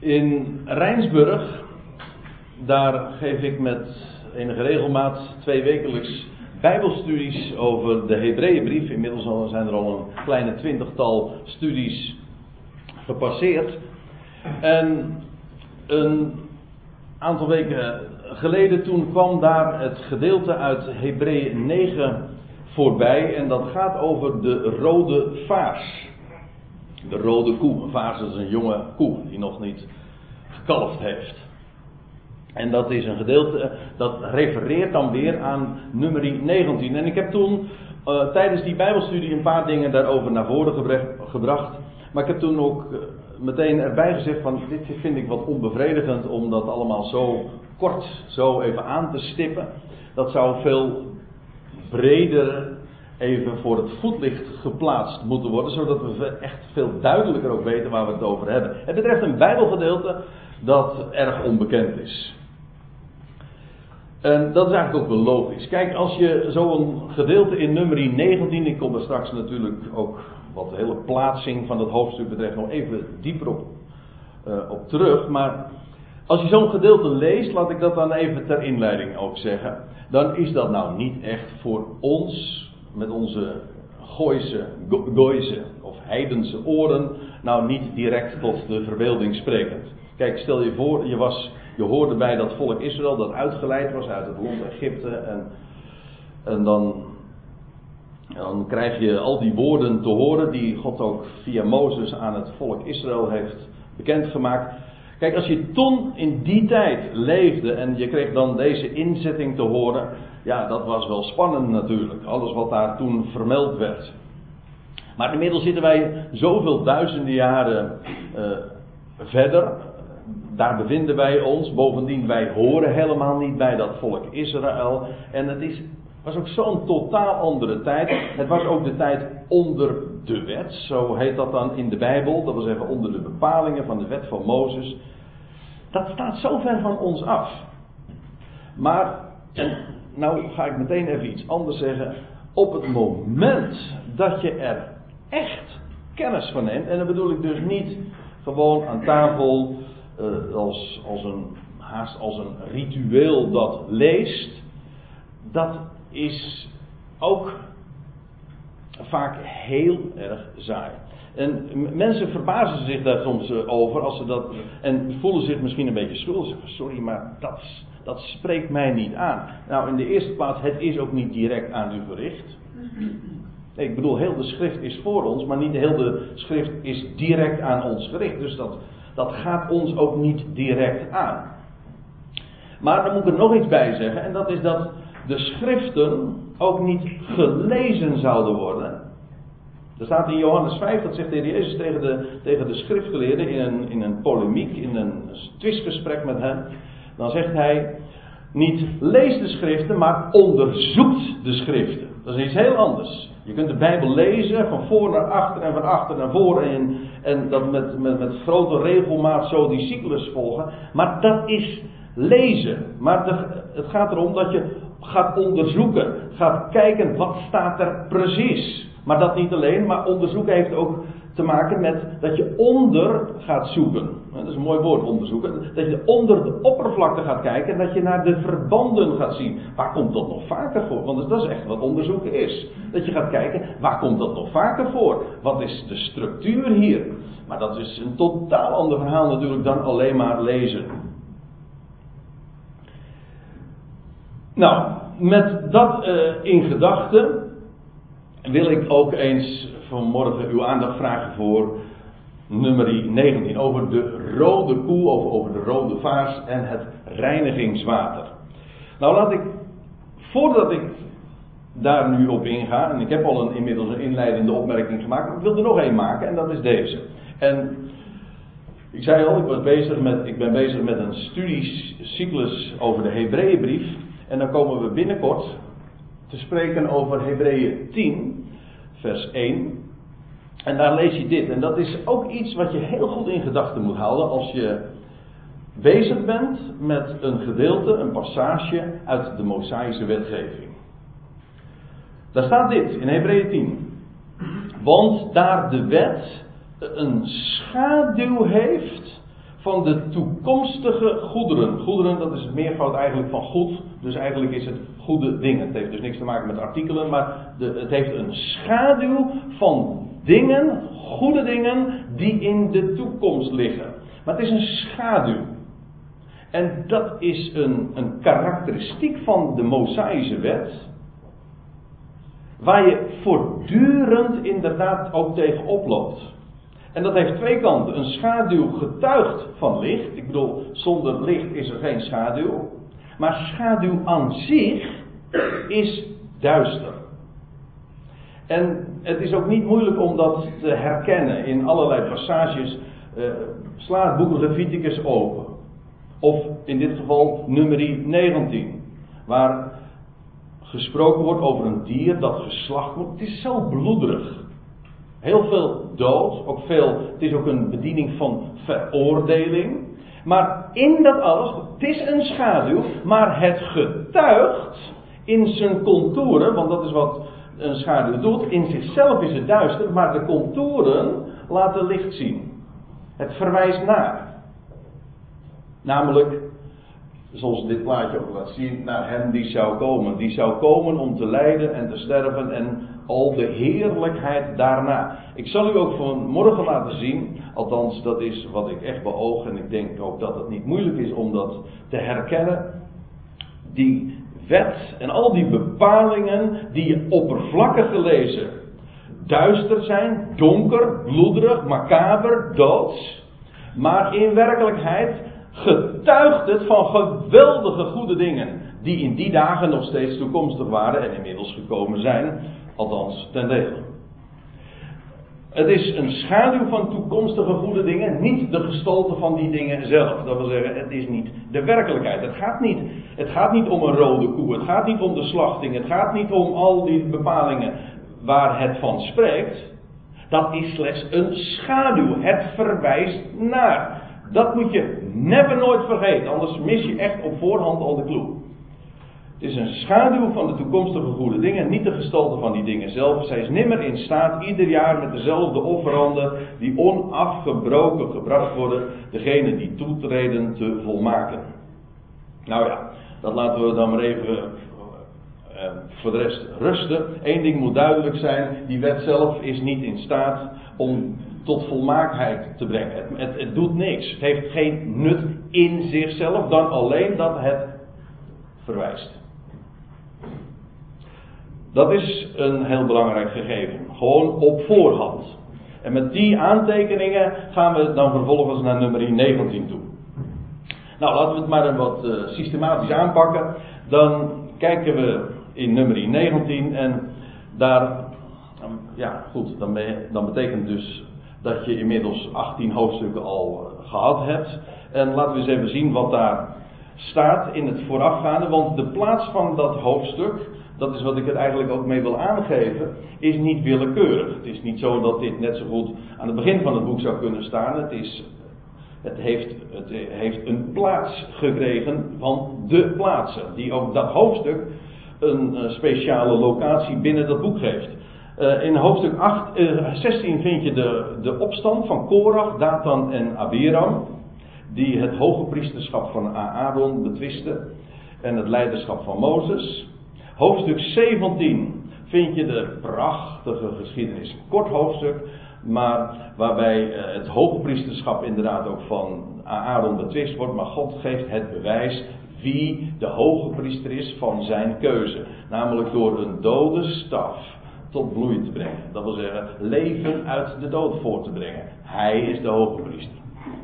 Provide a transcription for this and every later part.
In Rijnsburg, daar geef ik met enige regelmaat twee wekelijks Bijbelstudies over de Hebreeënbrief. Inmiddels zijn er al een kleine twintigtal studies gepasseerd. En een aantal weken geleden toen kwam daar het gedeelte uit Hebreeën 9 voorbij. En dat gaat over de rode vaars. De rode koe. Een vaars is een jonge koe die nog niet gekalfd heeft. En dat is een gedeelte, dat refereert dan weer aan nummer 19. En ik heb toen uh, tijdens die Bijbelstudie een paar dingen daarover naar voren gebracht. Maar ik heb toen ook uh, meteen erbij gezegd van dit vind ik wat onbevredigend om dat allemaal zo kort zo even aan te stippen. Dat zou veel breder even voor het voetlicht geplaatst moeten worden, zodat we echt veel duidelijker ook weten waar we het over hebben. Het betreft een Bijbelgedeelte dat erg onbekend is. En dat is eigenlijk ook wel logisch. Kijk, als je zo'n gedeelte in nummer 19, ik kom er straks natuurlijk ook wat de hele plaatsing van dat hoofdstuk betreft nog even dieper op, uh, op terug. Maar als je zo'n gedeelte leest, laat ik dat dan even ter inleiding ook zeggen. Dan is dat nou niet echt voor ons, met onze Gooise, Gooise of heidense oren, nou niet direct tot de verbeelding sprekend. Kijk, stel je voor, je, was, je hoorde bij dat volk Israël dat uitgeleid was uit het land Egypte. En, en dan, dan krijg je al die woorden te horen die God ook via Mozes aan het volk Israël heeft bekendgemaakt. Kijk, als je toen in die tijd leefde en je kreeg dan deze inzetting te horen, ja, dat was wel spannend natuurlijk. Alles wat daar toen vermeld werd. Maar inmiddels zitten wij zoveel duizenden jaren uh, verder daar bevinden wij ons. Bovendien, wij horen helemaal niet bij dat volk Israël. En het is, was ook zo'n totaal andere tijd. Het was ook de tijd onder de wet. Zo heet dat dan in de Bijbel. Dat wil zeggen onder de bepalingen van de wet van Mozes. Dat staat zo ver van ons af. Maar, en nou ga ik meteen even iets anders zeggen. Op het moment dat je er echt kennis van neemt. En dan bedoel ik dus niet gewoon aan tafel uh, als, als een, haast als een ritueel dat leest, dat is ook vaak heel erg saai. En mensen verbazen zich daar soms eh, over als ze dat. En voelen zich misschien een beetje schuldig. Sorry, maar dat, dat spreekt mij niet aan. Nou, in de eerste plaats, het is ook niet direct aan u gericht. ik bedoel, heel de schrift is voor ons, maar niet heel de schrift is direct aan ons gericht. Dus dat, dat gaat ons ook niet direct aan. Maar dan moet ik er nog iets bij zeggen, en dat is dat de schriften ook niet gelezen zouden worden. Er staat in Johannes 5, dat zegt de heer Jezus tegen de, tegen de schriftgeleerden in een, in een polemiek, in een twistgesprek met hem. Dan zegt hij, niet lees de schriften, maar onderzoekt de schriften. Dat is iets heel anders. Je kunt de Bijbel lezen van voor naar achter en van achter naar voor en, en dat met, met, met grote regelmaat zo die cyclus volgen. Maar dat is lezen. Maar het gaat erom dat je gaat onderzoeken, gaat kijken wat staat er precies. Maar dat niet alleen, maar onderzoeken heeft ook te maken met dat je onder gaat zoeken. Dat is een mooi woord, onderzoeken. Dat je onder de oppervlakte gaat kijken en dat je naar de verbanden gaat zien. Waar komt dat nog vaker voor? Want dat is echt wat onderzoeken is. Dat je gaat kijken, waar komt dat nog vaker voor? Wat is de structuur hier? Maar dat is een totaal ander verhaal natuurlijk dan alleen maar lezen. Nou, met dat uh, in gedachten wil ik ook eens vanmorgen uw aandacht vragen voor nummer 19. Over de rode koe, of over de rode vaas en het reinigingswater. Nou laat ik, voordat ik daar nu op inga, en ik heb al een, inmiddels een inleidende opmerking gemaakt, maar ik wil er nog één maken en dat is deze. En ik zei al, ik, was bezig met, ik ben bezig met een studiecyclus over de Hebreeënbrief. En dan komen we binnenkort te spreken over Hebreeën 10, vers 1. En daar lees je dit. En dat is ook iets wat je heel goed in gedachten moet houden als je bezig bent met een gedeelte, een passage uit de Mosaïsche wetgeving. Daar staat dit in Hebreeën 10. Want daar de wet een schaduw heeft van de toekomstige goederen. Goederen, dat is het meervoud eigenlijk van goed. Dus eigenlijk is het goede dingen. Het heeft dus niks te maken met artikelen, maar de, het heeft een schaduw van dingen, goede dingen, die in de toekomst liggen. Maar het is een schaduw. En dat is een, een karakteristiek van de Mosaïsche wet. Waar je voortdurend inderdaad ook tegen oploopt. En dat heeft twee kanten. Een schaduw getuigt van licht. Ik bedoel, zonder licht is er geen schaduw. Maar schaduw aan zich is duister. En het is ook niet moeilijk om dat te herkennen in allerlei passages. Uh, sla het boek Leviticus open. Of in dit geval nummer 19. Waar gesproken wordt over een dier dat geslacht wordt. Het is zo bloederig. Heel veel dood, ook veel, het is ook een bediening van veroordeling. Maar in dat alles, het is een schaduw, maar het getuigt in zijn contouren, want dat is wat een schaduw doet. In zichzelf is het duister, maar de contouren laten licht zien. Het verwijst naar. Namelijk, zoals dit plaatje ook laat zien, naar hem die zou komen. Die zou komen om te lijden en te sterven en al de heerlijkheid daarna. Ik zal u ook vanmorgen laten zien, althans dat is wat ik echt beoog en ik denk ook dat het niet moeilijk is om dat te herkennen. Die wet en al die bepalingen die oppervlakkig gelezen duister zijn, donker, bloederig, macaber, doods. Maar in werkelijkheid getuigt het van geweldige goede dingen. Die in die dagen nog steeds toekomstig waren en inmiddels gekomen zijn. Althans, ten dele. Het is een schaduw van toekomstige goede dingen, niet de gestalte van die dingen zelf. Dat wil zeggen, het is niet de werkelijkheid. Het gaat niet, het gaat niet om een rode koe, het gaat niet om de slachting, het gaat niet om al die bepalingen waar het van spreekt. Dat is slechts een schaduw. Het verwijst naar. Dat moet je never nooit vergeten, anders mis je echt op voorhand al de clue. Het is een schaduw van de toekomstige goede dingen, niet de gestalte van die dingen zelf. Zij is nimmer in staat ieder jaar met dezelfde offeranden die onafgebroken gebracht worden, degene die toetreden te volmaken. Nou ja, dat laten we dan maar even uh, voor de rest rusten. Eén ding moet duidelijk zijn: die wet zelf is niet in staat om tot volmaaktheid te brengen. Het, het, doet niks. Het heeft geen nut in zichzelf dan alleen dat het verwijst. Dat is een heel belangrijk gegeven. Gewoon op voorhand. En met die aantekeningen gaan we dan vervolgens naar nummer 19 toe. Nou, laten we het maar wat uh, systematisch aanpakken. Dan kijken we in nummer 19 en daar, ja goed, dan, dan betekent dus dat je inmiddels 18 hoofdstukken al uh, gehad hebt. En laten we eens even zien wat daar staat in het voorafgaande, want de plaats van dat hoofdstuk dat is wat ik het eigenlijk ook mee wil aangeven, is niet willekeurig. Het is niet zo dat dit net zo goed aan het begin van het boek zou kunnen staan. Het, is, het, heeft, het heeft een plaats gekregen van de plaatsen, die ook dat hoofdstuk een eh, speciale locatie binnen dat boek geeft. Uh, in hoofdstuk 8, uh, 16 vind je de, de opstand van Korach, Datan en Abiram, die het hoge priesterschap van Aaron betwisten en het leiderschap van Mozes. Hoofdstuk 17 vind je de prachtige geschiedenis. Kort hoofdstuk, maar waarbij eh, het hoogpriesterschap inderdaad ook van Aaron betwist wordt. Maar God geeft het bewijs wie de hoge priester is van zijn keuze. Namelijk door een dode staf tot bloei te brengen. Dat wil zeggen, leven uit de dood voor te brengen. Hij is de hoge priester.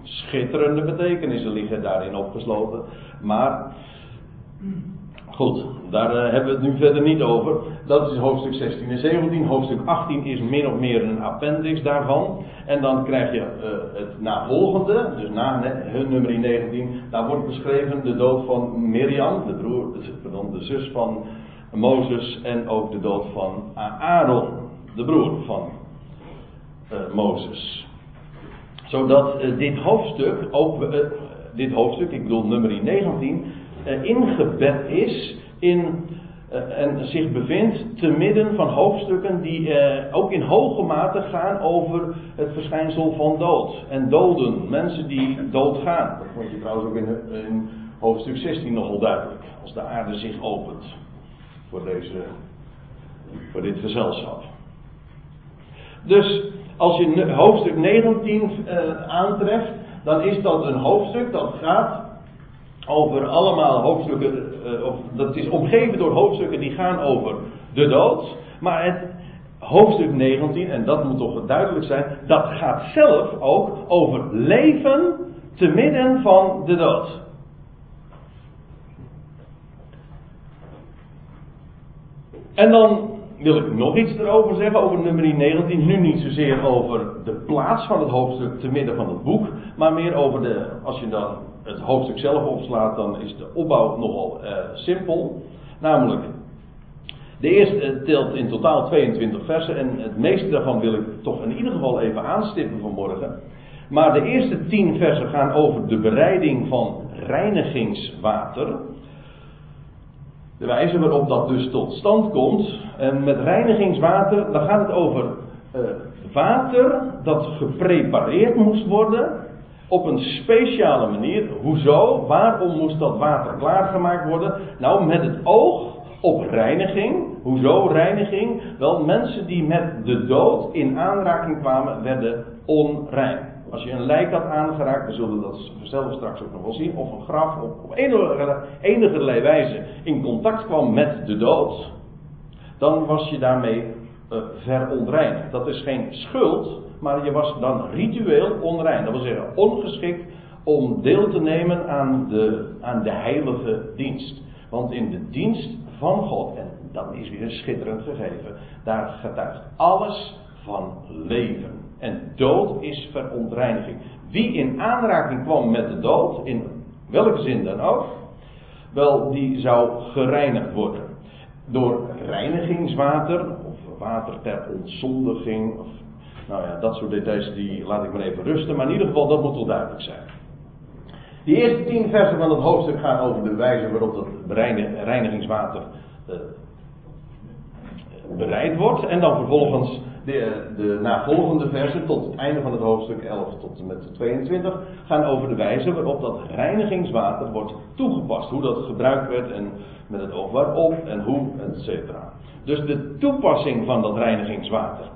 Schitterende betekenissen liggen daarin opgesloten. Maar Goed, daar uh, hebben we het nu verder niet over. Dat is hoofdstuk 16 en 17. Hoofdstuk 18 is min of meer een appendix daarvan. En dan krijg je uh, het navolgende, dus na hun nummer 19. Daar wordt beschreven de dood van Miriam, de, broer, pardon, de zus van Mozes. En ook de dood van Aaron, de broer van uh, Mozes. Zodat dit hoofdstuk, ook, dit hoofdstuk, ik bedoel nummer 19 uh, ingebed is in eh, en zich bevindt te midden van hoofdstukken die eh, ook in hoge mate gaan over het verschijnsel van dood en doden. Mensen die doodgaan. Dat vond je trouwens ook in, in hoofdstuk 16 nogal duidelijk. Als de aarde zich opent voor, deze, voor dit gezelschap. Dus als je hoofdstuk 19 uh, aantreft, dan is dat een hoofdstuk dat gaat over allemaal hoofdstukken, uh, of dat is omgeven door hoofdstukken die gaan over de dood. Maar het hoofdstuk 19, en dat moet toch duidelijk zijn, dat gaat zelf ook over leven te midden van de dood. En dan wil ik nog iets erover zeggen, over nummer 19. Nu niet zozeer over de plaats van het hoofdstuk te midden van het boek, maar meer over de, als je dan het hoofdstuk zelf opslaat, dan is de opbouw nogal uh, simpel. Namelijk, de eerste telt in totaal 22 versen en het meeste daarvan wil ik toch in ieder geval even aanstippen vanmorgen. Maar de eerste 10 versen gaan over de bereiding van reinigingswater. De wijze waarop dat dus tot stand komt. En met reinigingswater, dan gaat het over uh, water dat geprepareerd moest worden op een speciale manier. Hoezo? Waarom moest dat water klaargemaakt worden? Nou, met het oog op reiniging. Hoezo reiniging? Wel, mensen die met de dood in aanraking kwamen, werden onrein. Als je een lijk had aangeraakt, we zullen dat zelf straks ook nog wel zien, of een graf op, op enige, enige wijze in contact kwam met de dood, dan was je daarmee uh, verontreinigd. Dat is geen schuld, maar je was dan ritueel onrein. Dat wil zeggen ongeschikt om deel te nemen aan de, aan de heilige dienst. Want in de dienst van God, en dat is weer een schitterend gegeven, daar getuigt alles van leven. En dood is verontreiniging. Wie in aanraking kwam met de dood, in welke zin dan ook, wel, die zou gereinigd worden. Door reinigingswater, of water ter ontzondiging, of nou ja, dat soort details die laat ik maar even rusten. Maar in ieder geval, dat moet wel duidelijk zijn. Die eerste tien versen van het hoofdstuk gaan over de wijze waarop dat reinigingswater uh, bereid wordt. En dan vervolgens de, de navolgende versen tot het einde van het hoofdstuk 11 tot en met 22 gaan over de wijze waarop dat reinigingswater wordt toegepast. Hoe dat gebruikt werd en met het oog waarop en hoe, et cetera. Dus de toepassing van dat reinigingswater.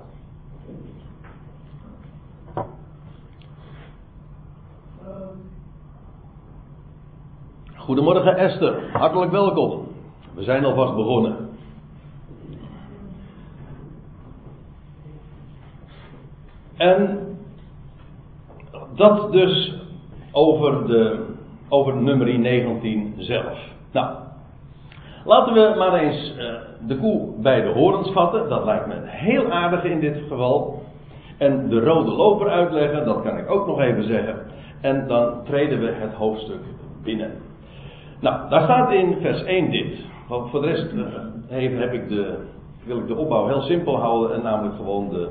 Goedemorgen Esther, hartelijk welkom. We zijn alvast begonnen. En dat dus over, de, over nummer 19 zelf. Nou, laten we maar eens uh, de koe bij de horens vatten. Dat lijkt me heel aardig in dit geval. En de rode loper uitleggen, dat kan ik ook nog even zeggen. En dan treden we het hoofdstuk binnen. Nou, daar staat in vers 1 dit. Voor de rest uh, heb ik de, wil ik de opbouw heel simpel houden en namelijk gewoon de,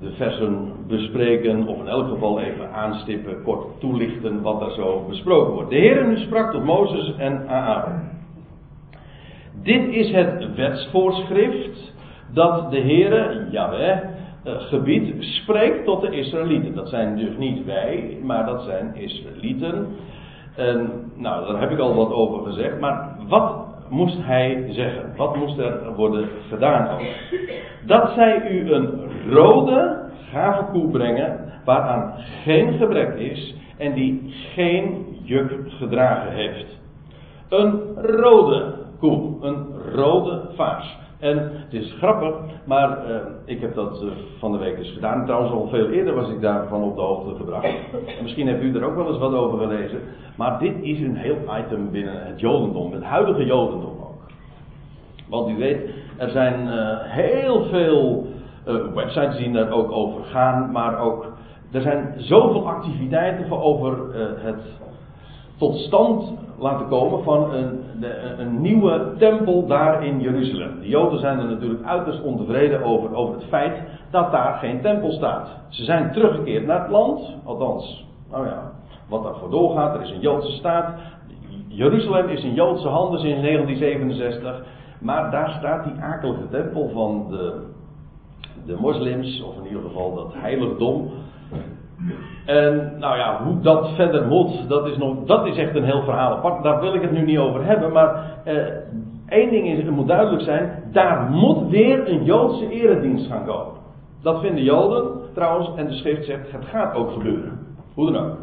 de versen bespreken, of in elk geval even aanstippen, kort toelichten wat daar zo besproken wordt. De Heer nu sprak tot Mozes en Aaron. Dit is het wetsvoorschrift dat de Heere, Jaweh, eh, gebied spreekt tot de Israëlieten. Dat zijn dus niet wij, maar dat zijn Israëlieten. En nou, daar heb ik al wat over gezegd. Maar wat moest hij zeggen? Wat moest er worden gedaan? Dat zij u een rode gave koe brengen, waaraan geen gebrek is en die geen juk gedragen heeft. Een rode koe, een rode vaas. En het is grappig, maar uh, ik heb dat uh, van de week eens gedaan. Trouwens, al veel eerder was ik daarvan op de hoogte gebracht. En misschien heeft u er ook wel eens wat over gelezen. Maar dit is een heel item binnen het Jodendom, het huidige Jodendom ook. Want u weet, er zijn uh, heel veel websites die daar ook over gaan, maar ook er zijn zoveel activiteiten voor over het tot stand laten komen van een, een, nieuwe tempel daar in Jeruzalem. De Joden zijn er natuurlijk uiterst ontevreden over, over het feit dat daar geen tempel staat. Ze zijn teruggekeerd naar het land, althans, nou ja, wat daarvoor doorgaat. Er is een Joodse staat. Jeruzalem is in Joodse handen sinds 1967. Maar daar staat die akelige tempel van de, de moslims, of in ieder geval dat heiligdom. En nou ja, hoe dat verder moet, dat is, nog, dat is echt een heel verhaal apart. Daar wil ik het nu niet over hebben. Maar eh, één ding is, het moet duidelijk zijn: daar moet weer een Joodse eredienst gaan komen. Dat vinden Joden trouwens, en de schrift zegt: het gaat ook gebeuren. Hoe dan ook.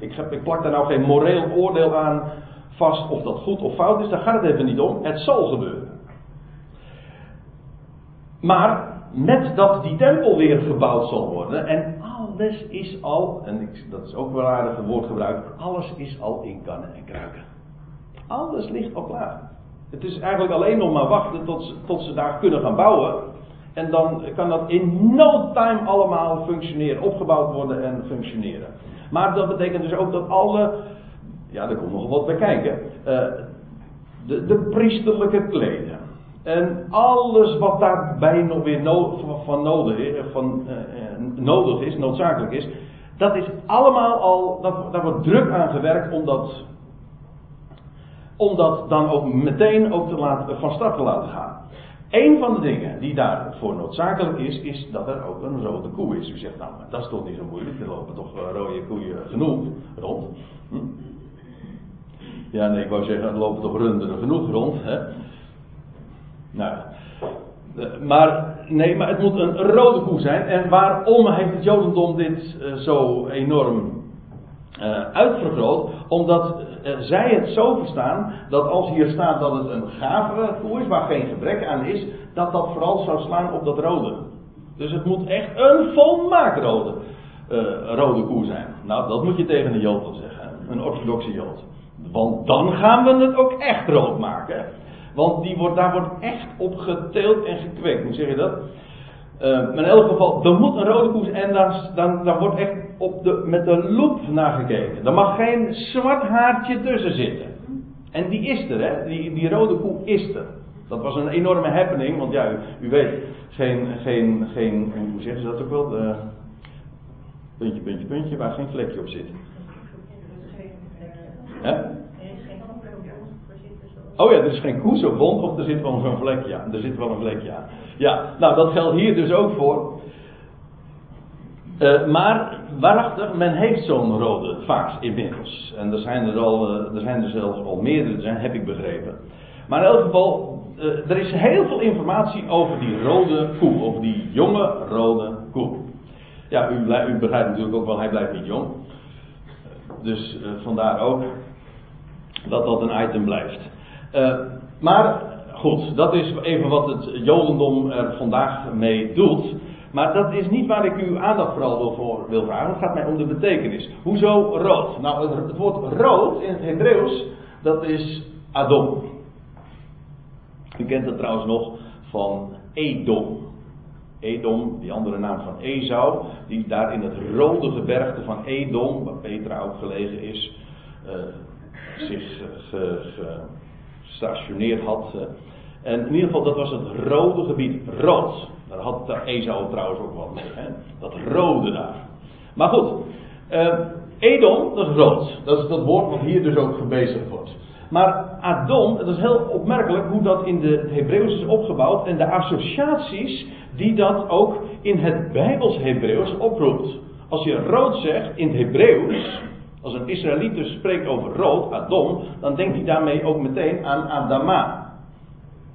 Ik, ik, plak daar nou geen moreel oordeel aan vast of dat goed of fout is, daar gaat het even niet om. Het zal gebeuren. Maar met dat die tempel weer gebouwd zal worden en alles is al, en dat is ook wel aardig een woordgebruik, alles is al in kannen en kruiken. Alles ligt al klaar. Het is eigenlijk alleen nog maar wachten tot ze, tot ze daar kunnen gaan bouwen. En dan kan dat in no time allemaal functioneren, opgebouwd worden en functioneren. Maar dat betekent dus ook dat alle, ja, er komt nog wat bij kijken, uh, de, de priesterlijke kleden. En alles wat daarbij nog weer van, nodig is, van, uh, nodig is, noodzakelijk is, dat is allemaal al, dat, daar wordt druk aan gewerkt om dat, om dat dan ook meteen ook te laten, van start te laten gaan. Een van de dingen die daarvoor noodzakelijk is, is dat er ook een rode koe is. U zegt, nou, dat is toch niet zo moeilijk, er lopen toch eh, rode koeien genoeg rond. Hm? Ja, nee, ik wou zeggen, er lopen toch runderen genoeg rond. Hè? Nou, eh, maar nee, maar het moet een rode koe zijn. En waarom heeft het Jodendom dit uh, zo enorm uh, uitvergroot? Omdat zij het zo verstaan dat als hier staat dat het een gave koe is, waar geen gebrek aan is, dat dat vooral zou slaan op dat rode. Dus het moet echt een volmaakt rode, rode koe zijn. Nou, dat moet je tegen een Jood zeggen, een orthodoxe Jood. Want dan gaan we het ook echt rood maken. Want die wordt, daar wordt echt op geteeld en gekweekt. Hoe zeg je dat? Uh, maar in elk geval, er moet een rode koers en daar, dan, wordt echt op de, met de loep naar gekeken. Er mag geen zwart haartje tussen zitten. En die is er, hè? Die, die rode koe is er. Dat was een enorme happening, want ja, u, u weet, geen, geen, geen, hoe zeggen ze dat ook wel? De, puntje, puntje, puntje, waar geen vlekje op zit. Hè? Oh ja, er is geen koe zo bond of er zit wel zo'n vlekje aan. Er zit wel een vlekje aan. Ja, nou dat geldt hier dus ook voor. Uh, maar waarachtig, men heeft zo'n rode vaas inmiddels. En er zijn er, al, uh, er zijn er zelfs al meerdere, zijn, heb ik begrepen. Maar in elk geval, uh, er is heel veel informatie over die rode koe. Over die jonge rode koe. Ja, u, u begrijpt natuurlijk ook wel, hij blijft niet jong. Dus vandaar ook dat dat een item blijft. Uh, maar goed, dat is even wat het Jodendom er vandaag mee doet. Maar dat is niet waar ik uw aandacht vooral voor wil vragen. Het gaat mij om de betekenis. Hoezo rood? Nou, het, woord rood in het Hebreeuws, dat is Adom. U kent het trouwens nog van Edom. Edom, die andere naam van Esau, die daar in het rode gebergte van Edom, waar Petra ook gelegen is, uh, zich ge, ge, gestationeerd had. Eh, en in ieder geval, dat was het rode gebied. Rood. Daar had Esau trouwens ook wat. Hè? Dat rode daar. Maar goed. Uh, Edom, dat is rood. Dat is dat woord wat hier dus ook gebezigd wordt. Maar Adom, het is heel opmerkelijk hoe dat in de, Hebreeuws is opgebouwd. En de associaties die dat ook in het Bijbels Hebreeuws oproept. Als je rood zegt in het Hebreeuws, als een Israëliet dus spreekt over rood, Adom, dan denkt hij daarmee ook meteen aan Adama.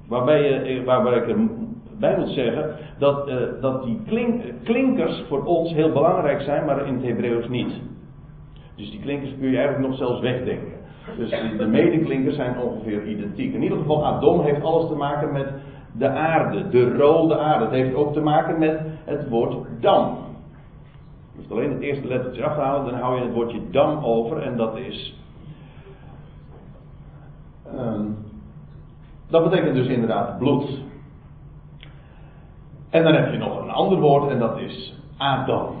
Waarbij, je, waarbij ik erbij moet zeggen dat, uh, dat die klink, klinkers voor ons heel belangrijk zijn, maar in het Hebreeuws niet. Dus die klinkers kun je eigenlijk nog zelfs wegdenken. Dus de medeklinkers zijn ongeveer identiek. In ieder geval, Adom heeft alles te maken met de aarde, de rode aarde. Het heeft ook te maken met het woord dam. Alleen het eerste lettertje af te halen, dan hou je het woordje dam over en dat is. Um, dat betekent dus inderdaad bloed. En dan heb je nog een ander woord en dat is Adam.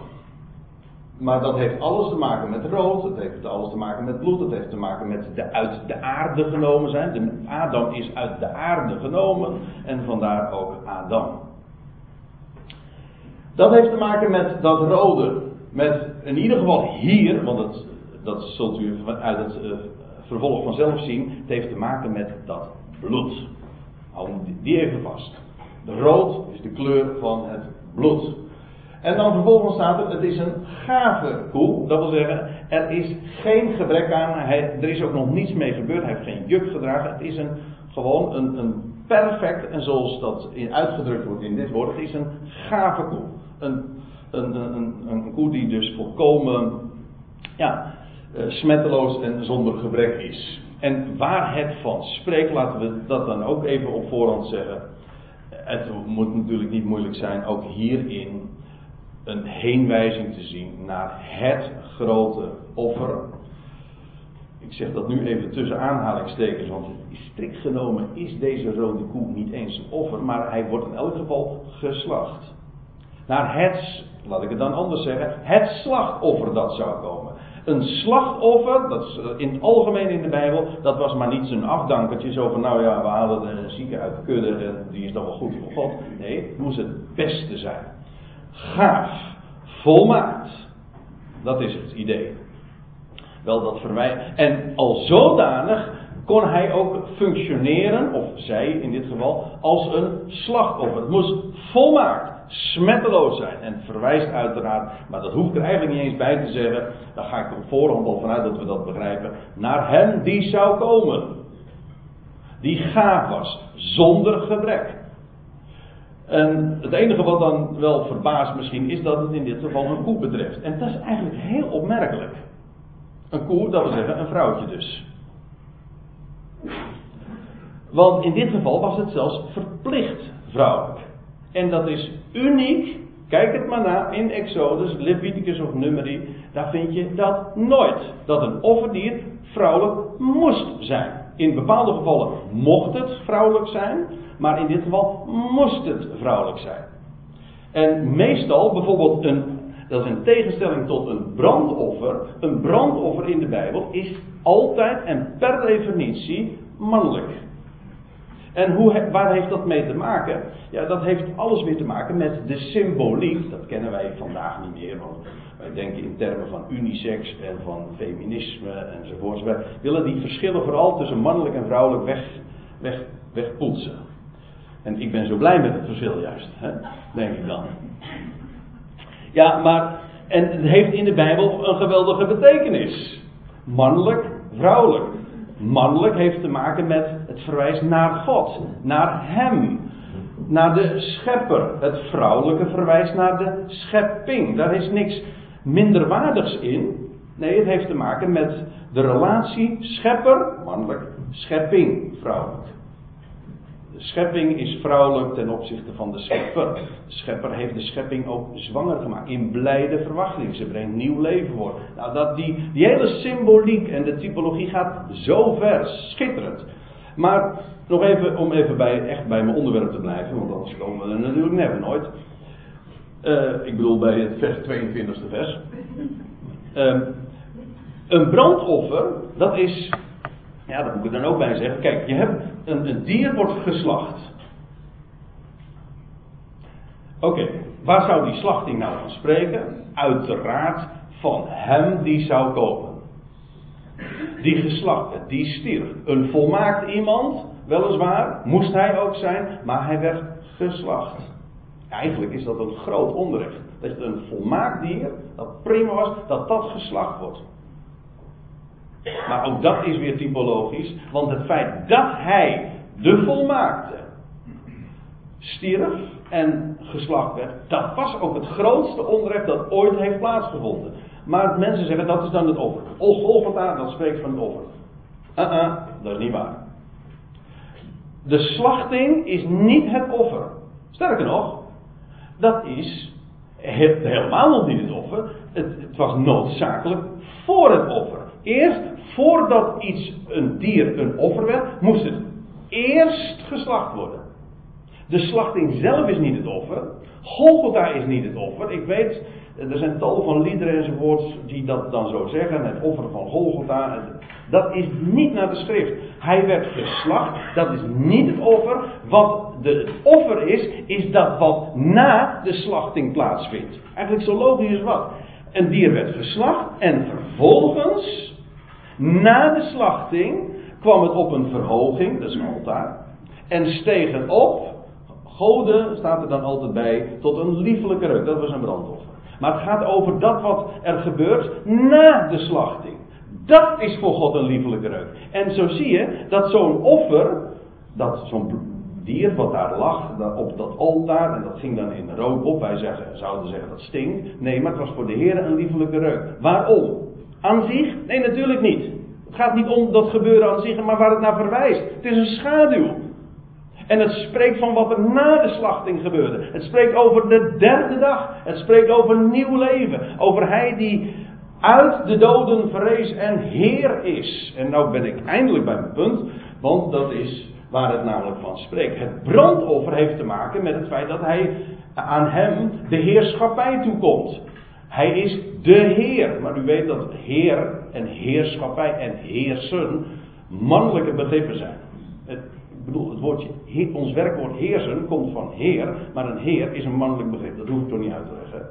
Maar dat heeft alles te maken met rood, het heeft alles te maken met bloed, het heeft te maken met de uit de aarde genomen zijn. De, Adam is uit de aarde genomen en vandaar ook Adam. Dat heeft te maken met dat rode. Met in ieder geval hier, want dat, dat zult u uit het uh, vervolg vanzelf zien. Het heeft te maken met dat bloed. Hou die even vast. De rood is de kleur van het bloed. En dan vervolgens staat er, het is een gave koe. Dat wil zeggen, er is geen gebrek aan. Hij, er is ook nog niets mee gebeurd. Hij heeft geen juk gedragen. Het is een, gewoon een, een perfect, en zoals dat uitgedrukt wordt in dit woord, het is een gave koe. Een, een, een, een koe die dus volkomen ja, uh, smetteloos en zonder gebrek is. En waar het van spreekt, laten we dat dan ook even op voorhand zeggen. Het moet natuurlijk niet moeilijk zijn, ook hierin een heenwijzing te zien naar het grote offer. Ik zeg dat nu even tussen aanhalingstekens, want strikt genomen is deze rode koe niet eens een offer, maar hij wordt in elk geval geslacht. Naar het, laat ik het dan anders zeggen, het slachtoffer dat zou komen. Een slachtoffer, dat is in het algemeen in de Bijbel, dat was maar niet zo'n afdankertje, zo van nou ja, we halen de zieke uit de kudde en die is dan wel goed voor God. Nee, het moest het beste zijn gaaf, volmaakt. Dat is het idee. Wel dat verwijt. En al zodanig kon hij ook functioneren, of zij in dit geval, als een slachtoffer. Het moest volmaakt, smetteloos zijn. En verwijst uiteraard, maar dat hoef ik er eigenlijk niet eens bij te zeggen. Daar ga ik op voorhand al vanuit dat we dat begrijpen. Naar hem die zou komen. Die gaaf was, zonder gebrek. En het enige wat dan wel verbaast misschien is dat het in dit geval een koe betreft. En dat is eigenlijk heel opmerkelijk. Een koe, dat wil zeggen een vrouwtje dus. Want in dit geval was het zelfs verplicht vrouwelijk. En dat is uniek. Kijk het maar na in Exodus, Leviticus of Numeri. Daar vind je dat nooit. Dat een offerdier vrouwelijk moest zijn. In bepaalde gevallen mocht het vrouwelijk zijn. Maar in dit geval moest het vrouwelijk zijn. En meestal, bijvoorbeeld, een, dat is in tegenstelling tot een brandoffer. Een brandoffer in de Bijbel is altijd en per definitie mannelijk. En hoe, waar heeft dat mee te maken? Ja, dat heeft alles weer te maken met de symboliek. Dat kennen wij vandaag niet meer, want wij denken in termen van unisex en van feminisme enzovoorts. Wij willen die verschillen vooral tussen mannelijk en vrouwelijk weg, weg, wegpoetsen. En ik ben zo blij met het verschil juist, hè? denk ik dan. Ja, maar, en het heeft in de Bijbel een geweldige betekenis. Mannelijk, vrouwelijk. Mannelijk heeft te maken met het verwijs naar God, naar Hem, naar de Schepper. Het vrouwelijke verwijst naar de schepping. Daar is niks minderwaardigs in. Nee, het heeft te maken met de relatie schepper, mannelijk, schepping, vrouwelijk. De schepping is vrouwelijk ten opzichte van de schepper. De schepper heeft de schepping ook zwanger gemaakt. In blijde verwachting. Ze brengt nieuw leven voor. Nou, dat die, die hele symboliek en de typologie gaat zo ver. Schitterend. Maar nog even, om even bij, echt bij mijn onderwerp te blijven. Want anders komen we er natuurlijk never nooit. Uh, ik bedoel bij het vers 22e vers. Uh, een brandoffer, dat is ja, daar moet ik dan ook bij zeggen. Kijk, je hebt een, een dier wordt geslacht. Oké, waar zou die slachting nou van spreken? Uiteraard van hem die zou komen. Die geslacht die stierf. Een volmaakt iemand, weliswaar, moest hij ook zijn, maar hij werd geslacht. Eigenlijk is dat een groot onrecht. Dat je een volmaakt dier, dat prima was, dat dat geslacht wordt. Maar ook dat is weer typologisch, want het feit dat hij, de volmaakte, stierf en geslacht werd, dat was ook het grootste onrecht dat ooit heeft plaatsgevonden. Maar mensen zeggen dat is dan het offer. Golgotha, dat spreekt van het offer. Uh -uh, dat is niet waar. De slachting is niet het offer. Sterker nog, dat is helemaal nog niet het offer. Het, het was noodzakelijk voor het offer. Eerst voordat iets, een dier, een offer werd, moest het eerst geslacht worden. De slachting zelf is niet het offer. Golgotha is niet het offer. Ik weet, er zijn tal van liederen enzovoorts die dat dan zo zeggen. Het offer van Golgotha. Dat is niet naar de schrift. Hij werd geslacht. Dat is niet het offer. Wat de, offer is, is dat wat na de slachting plaatsvindt. Eigenlijk zo logisch als wat. Een dier werd geslacht en vervolgens Na de slachting kwam het op een verhoging, dat is een altaar. En steeg het op, goden staat er dan altijd bij, tot een liefelijke reuk. Dat was een brandoffer. Maar het gaat over dat wat er gebeurt na de slachting. Dat is voor God een liefelijke reuk. En zo zie je dat zo'n offer, dat zo'n dier wat daar lag op dat altaar, en dat ging dan in rook op. Wij zeggen, zouden zeggen dat stinkt. Nee, maar het was voor de Heer een liefelijke reuk. Waarom? Aan zich? Nee, natuurlijk niet. Het gaat niet om dat gebeuren aan zich, maar waar het naar verwijst. Het is een schaduw. En het spreekt van wat er na de slachting gebeurde. Het spreekt over de derde dag. Het spreekt over nieuw leven. Over hij die uit de doden verrees en Heer is. En nou ben ik eindelijk bij mijn punt, want dat is waar het namelijk van spreekt. Het brandoffer heeft te maken met het feit dat hij aan hem de heerschappij toekomt. Hij is de Heer. Maar u weet dat Heer en heerschappij en heersen mannelijke begrippen zijn. Het, ik bedoel, het woordje, ons werkwoord heersen komt van Heer, maar een Heer is een mannelijk begrip. Dat hoef ik toch niet uit te leggen.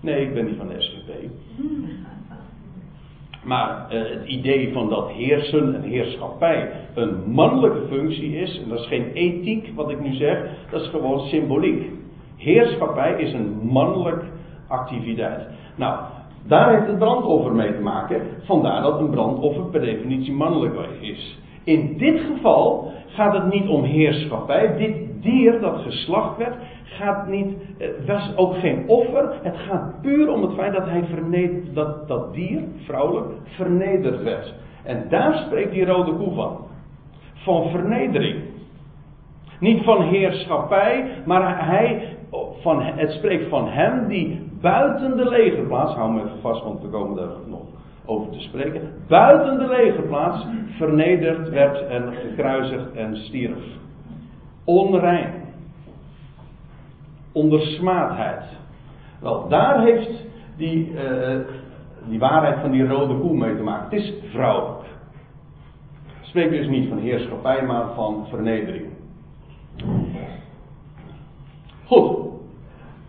Nee, ik ben niet van de SGP. Maar uh, het idee van dat heersen en heerschappij een mannelijke functie is, en dat is geen ethiek wat ik nu zeg, dat is gewoon symboliek. Heerschappij is een mannelijk activiteit. Nou, daar heeft het brandoffer mee te maken. Vandaar dat een brandoffer per definitie mannelijk is. In dit geval gaat het niet om heerschappij. Dit dier dat geslacht werd, gaat niet, het was ook geen offer. Het gaat puur om het feit dat, hij dat dat dier, vrouwelijk, vernederd werd. En daar spreekt die rode koe van. Van vernedering. Niet van heerschappij, maar hij, van, het spreekt van hem die buiten de legerplaats, hou me even vast, want we komen daar nog over te spreken, buiten de legerplaats vernederd werd en gekruisigd en stierf. Onrein. Onder smaadheid. Wel, daar heeft die, uh, die waarheid van die rode koe mee te maken. Het is vrouwelijk. Spreek dus niet van heerschappij, maar van vernedering. Goed.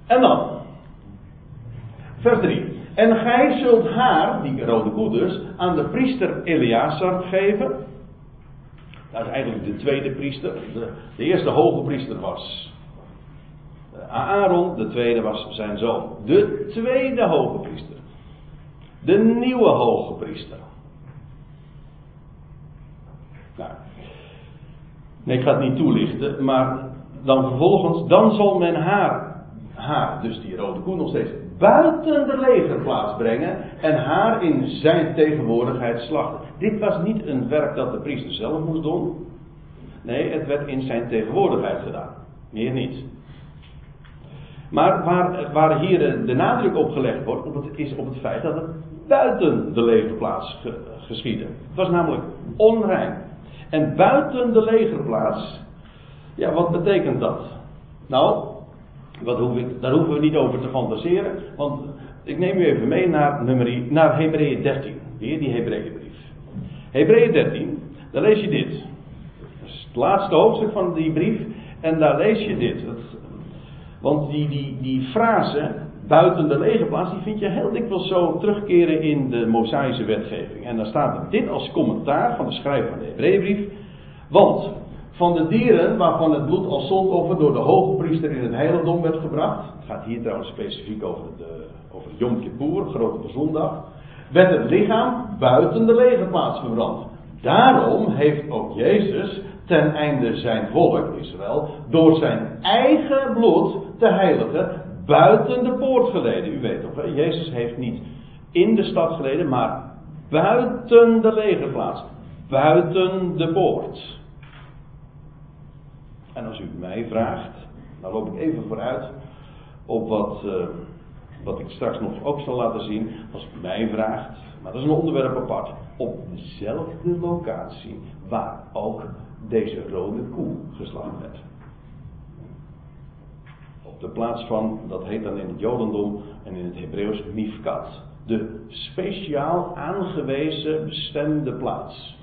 En dan. Vers 3. En gij zult haar, die rode koe aan de priester Eleazar geven. Dat is eigenlijk de tweede priester. De, eerste hoge priester was Aaron, de tweede was zijn zoon. De tweede hoge priester. De nieuwe hoge priester. Nou, nee, ik ga het niet toelichten, maar dan vervolgens, dan zal men haar, haar, dus die rode koe nog steeds, buiten de legerplaats brengen en haar in zijn tegenwoordigheid slachten. Dit was niet een werk dat de priester zelf moest doen. Nee, het werd in zijn tegenwoordigheid gedaan. Meer niet. Maar waar, waar hier de nadruk op gelegd wordt, het, is op het feit dat het buiten de legerplaats ge, geschiedde. Het was namelijk onrein. En buiten de legerplaats, ja, wat betekent dat? Nou, wat daar hoeven we niet over te fantaseren, want ik neem u even mee naar, nummer, naar Hebreeën 13. Weer die Hebreeënbrief. Hebreeën 13, daar lees je dit. Dat is het laatste hoofdstuk van die brief. En daar lees je dit. want die, die, die frase, buiten de legerplaats, die vind je heel dikwijls zo terugkeren in de Mosaïsche wetgeving. En dan staat dit als commentaar van de schrijver van de Hebreeënbrief. Want van de dieren waarvan het bloed als zondoffer door de hoge priester in het heiligdom werd gebracht. Het gaat hier trouwens specifiek over, de, over Yom Kippur, grote zondag. Werd het lichaam buiten de legerplaats verbrand. Daarom heeft ook Jezus ten einde zijn volk, Israël, door zijn eigen bloed te heiligen, buiten de poort geleden. U weet toch? Jezus heeft niet in de stad geleden, maar buiten de legerplaats. Buiten de poort. En als u mij vraagt, dan loop ik even vooruit op wat, uh, wat ik straks nog ook zal laten zien. Als u mij vraagt, maar dat is een onderwerp apart. Op dezelfde locatie waar ook deze rode koe geslagen werd. Op de plaats van, dat heet dan in het Jodendom en in het Hebreeuws Mifkat. De speciaal aangewezen bestemde plaats.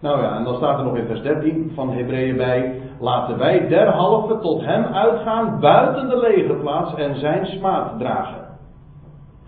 Nou ja, en dan staat er nog in vers 13 van Hebreeën bij. Laten wij derhalve tot hem uitgaan buiten de legerplaats en zijn smaad dragen.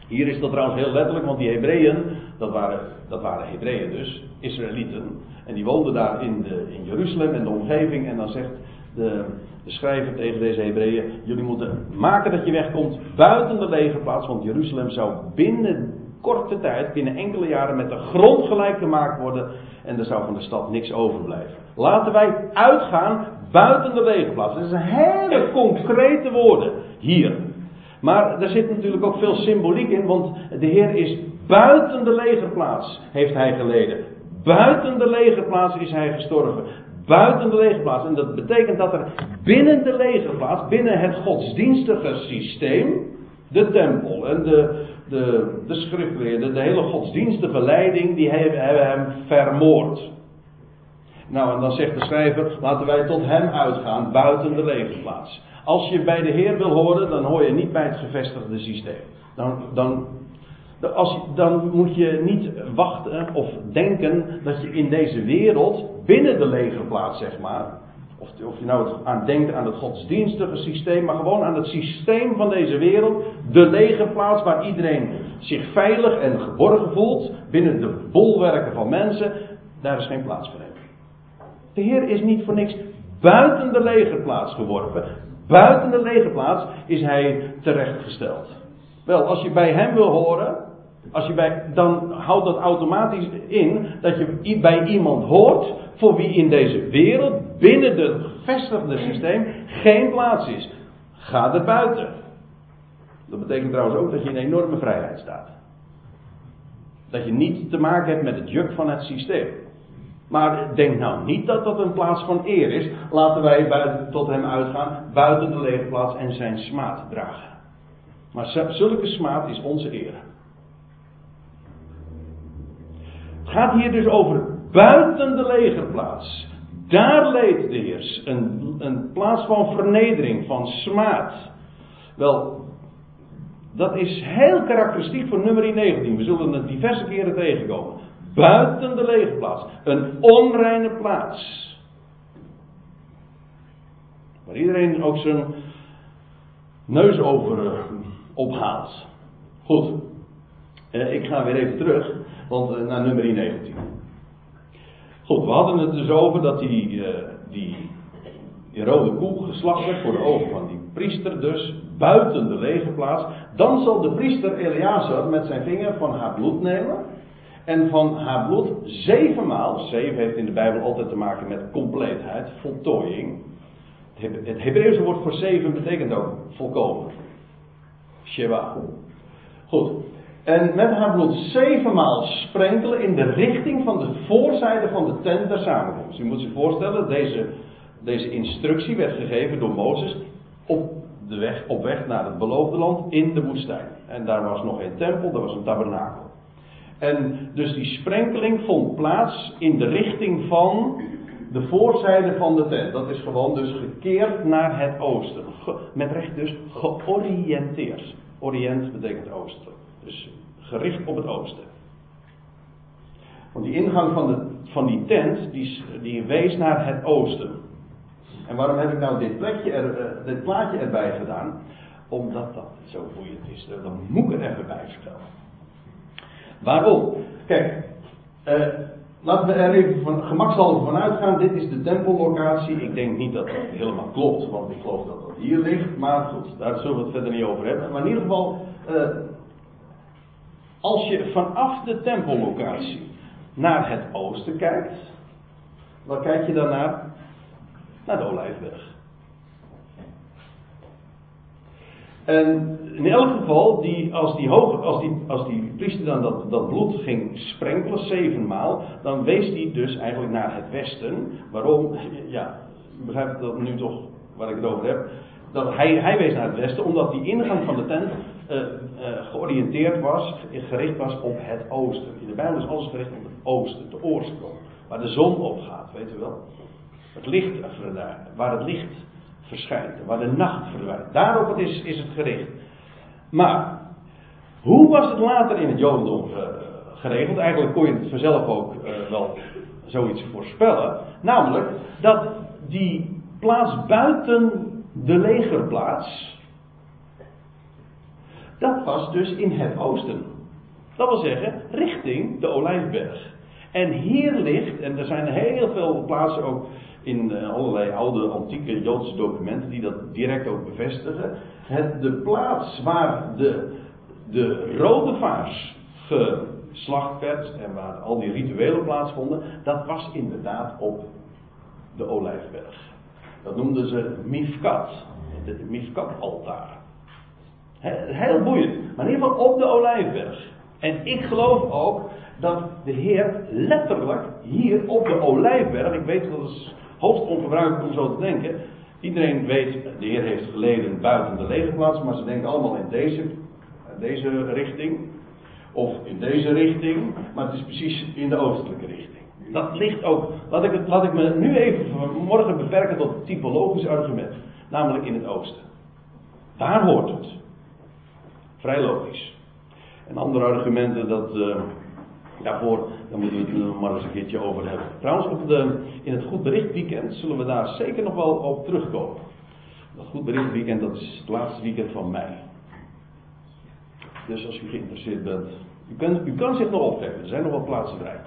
Hier is dat trouwens heel letterlijk, want die Hebreeën, dat waren, dat waren Hebreeën dus, Israëlieten. En die woonden daar in, de, in Jeruzalem en de omgeving. En dan zegt de, de schrijver tegen deze Hebreeën: Jullie moeten maken dat je wegkomt buiten de legerplaats. Want Jeruzalem zou binnen korte tijd, binnen enkele jaren, met de grond gelijk gemaakt worden. En er zou van de stad niks overblijven. Laten wij uitgaan buiten de legerplaats. Dat zijn hele concrete woorden hier. Maar er zit natuurlijk ook veel symboliek in, want de Heer is buiten de legerplaats, heeft hij geleden. Buiten de legerplaats is hij gestorven. Buiten de legerplaats. En dat betekent dat er binnen de legerplaats, binnen het godsdienstige systeem, de tempel en de, de, de de hele godsdienstige leiding, die hebben, hebben hem vermoord. Nou, en dan zegt de schrijver: laten wij tot hem uitgaan buiten de legerplaats. Als je bij de Heer wil horen, dan hoor je niet bij het gevestigde systeem. Dan, dan, als, dan moet je niet wachten of denken dat je in deze wereld, binnen de legerplaats zeg maar, of, of je nou aan denkt aan het godsdienstige systeem, maar gewoon aan het systeem van deze wereld, de legerplaats waar iedereen zich veilig en geborgen voelt, binnen de bolwerken van mensen, daar is geen plaats voor hem. De Heer is niet voor niks buiten de legerplaats geworpen. Buiten de legerplaats is hij terechtgesteld. Wel, als je bij hem wil horen, als je bij, dan houdt dat automatisch in dat je bij iemand hoort voor wie in deze wereld, binnen het gevestigde systeem, geen plaats is. Ga er buiten. Dat betekent trouwens ook dat je in enorme vrijheid staat. Dat je niet te maken hebt met het juk van het systeem. Maar denk nou niet dat dat een plaats van eer is. Laten wij buiten, tot hem uitgaan, buiten de legerplaats en zijn smaad dragen. Maar zulke smaad is onze eer. Het gaat hier dus over buiten de legerplaats. Daar leed de Heer. Een, een plaats van vernedering, van smaad. Wel, dat is heel karakteristiek voor nummer 19. We zullen het diverse keren tegenkomen. Buiten de legerplaats. Een onreine plaats. Waar iedereen ook zijn neus over eh, ophaalt. Goed. Eh, ik ga weer even terug, want uh, naar nummer 19. Goed, we hadden het dus over dat die, die, die rode koe geslacht werd voor de ogen van die priester, dus buiten de legerplaats. Dan zal de priester Eleazar met zijn vinger van haar bloed nemen en van haar bloed zevenmaal, zeven heeft in de Bijbel altijd te maken met compleetheid, voltooiing. Het Hebreeuwse woord voor zeven betekent ook volkomen. Sheba. Goed. En met haar bloed zevenmaal sprenkelen in de richting van de voorzijde van de tent der samenkomst. U moet zich voorstellen, deze, deze instructie werd gegeven door Mozes op, de weg, op weg naar het beloofde land in de woestijn. En daar was nog geen tempel, daar was een tabernakel. En dus die sprenkeling vond plaats in de richting van de voorzijde van de tent. Dat is gewoon dus gekeerd naar het oosten. met recht dus georiënteerd. Oriënt betekent oosten. Dus gericht op het oosten. Want die ingang van, de, van die tent, die, die wees naar het oosten. En waarom heb ik nou dit, plekje er, uh, dit plaatje erbij gedaan? Omdat dat zo boeiend is. Dat moet ik er even bij vertellen. Waarom? Kijk, uh, laten we er even van, gemakshalve van uitgaan. Dit is de tempellocatie. Ik denk niet dat dat helemaal klopt, want ik geloof dat dat hier ligt. Maar goed, daar zullen we het verder niet over hebben. Maar in ieder geval, als je vanaf de tempellocatie naar het oosten kijkt, wat kijk je dan naar? De Olijfberg. En in elk geval, die, als, die hoog, als, die, als die priester dan dat, dat bloed ging sprenkelen, zevenmaal, dan wees hij dus eigenlijk naar het westen. Waarom? Ja, u begrijpt dat nu toch waar ik het over heb. Dat hij, hij wees naar het westen, omdat die ingang van de tent uh, uh, georiënteerd was, gericht was op het oosten. In de Bijbel is alles gericht op het oosten, de oorsprong. Waar de zon opgaat, weet u wel. Het licht, waar het licht verschijnt, waar de nacht verdwijnt. Daarop is, is het gericht. Maar, hoe was het later in het Jodendom geregeld? Eigenlijk kon je het vanzelf ook uh, wel zoiets voorspellen. Namelijk dat die plaats buiten de legerplaats. Dat was dus in het oosten. Dat wil zeggen, richting de Olijfberg. En hier ligt, en er zijn heel veel plaatsen ook in eh, allerlei oude antieke Joodse documenten die dat direct ook bevestigen. Het, de plaats waar de, de rode vaars geslacht werd en waar al die rituelen plaatsvonden, dat was inderdaad op de Olijfberg. Dat noemden ze Mifkat, het Mifkat-altaar. Heel boeiend, maar in ieder geval op de Olijfberg. En ik geloof ook dat de Heer letterlijk hier op de Olijfberg, ik weet dat is hoogst ongebruikelijk om zo te denken. Iedereen weet, de Heer heeft geleden buiten de legerplaats, maar ze denken allemaal in deze, deze richting. Of in deze richting, maar het is precies in de oostelijke richting. Dat ligt ook, laat ik, het, laat ik me nu even morgen beperken tot typologisch argument. Namelijk in het oosten. Daar hoort het. Vrij logisch. En andere argumenten, dat, uh, daarvoor daar moeten we het maar eens een keertje over hebben. Trouwens, op de, in het Goed Bericht Weekend zullen we daar zeker nog wel op terugkomen. Dat Goed Bericht Weekend, dat is het laatste weekend van mei. Dus als u geïnteresseerd bent, u kan, u kan zich nog optrekken. Er zijn nog wel plaatsen vrij.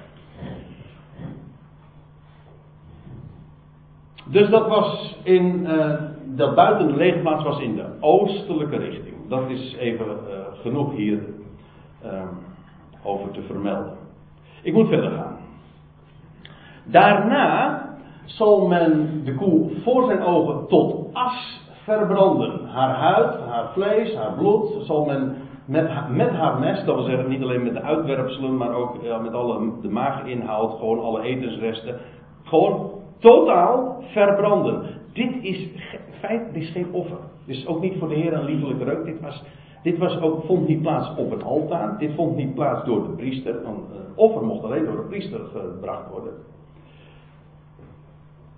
Dus dat was in, dat buiten de leegplaats was in de oostelijke richting. Dat is even uh, genoeg hier uh, over te vermelden. Ik moet verder gaan. Daarna zal men de koe voor zijn ogen tot as verbranden. Haar huid, haar vlees, haar bloed zal men met, met haar mes, dat wil zeggen niet alleen met de uitwerpselen, maar ook met alle, de maaginhoud, gewoon alle etensresten, gewoon totaal verbranden. Dit is, feit, dit is geen offer. Is ook niet voor de Heer een liefelijke reuk. Dit, was, dit was ook, vond niet plaats op een altaar. Dit vond niet plaats door de priester. Een offer mocht alleen door de priester gebracht worden.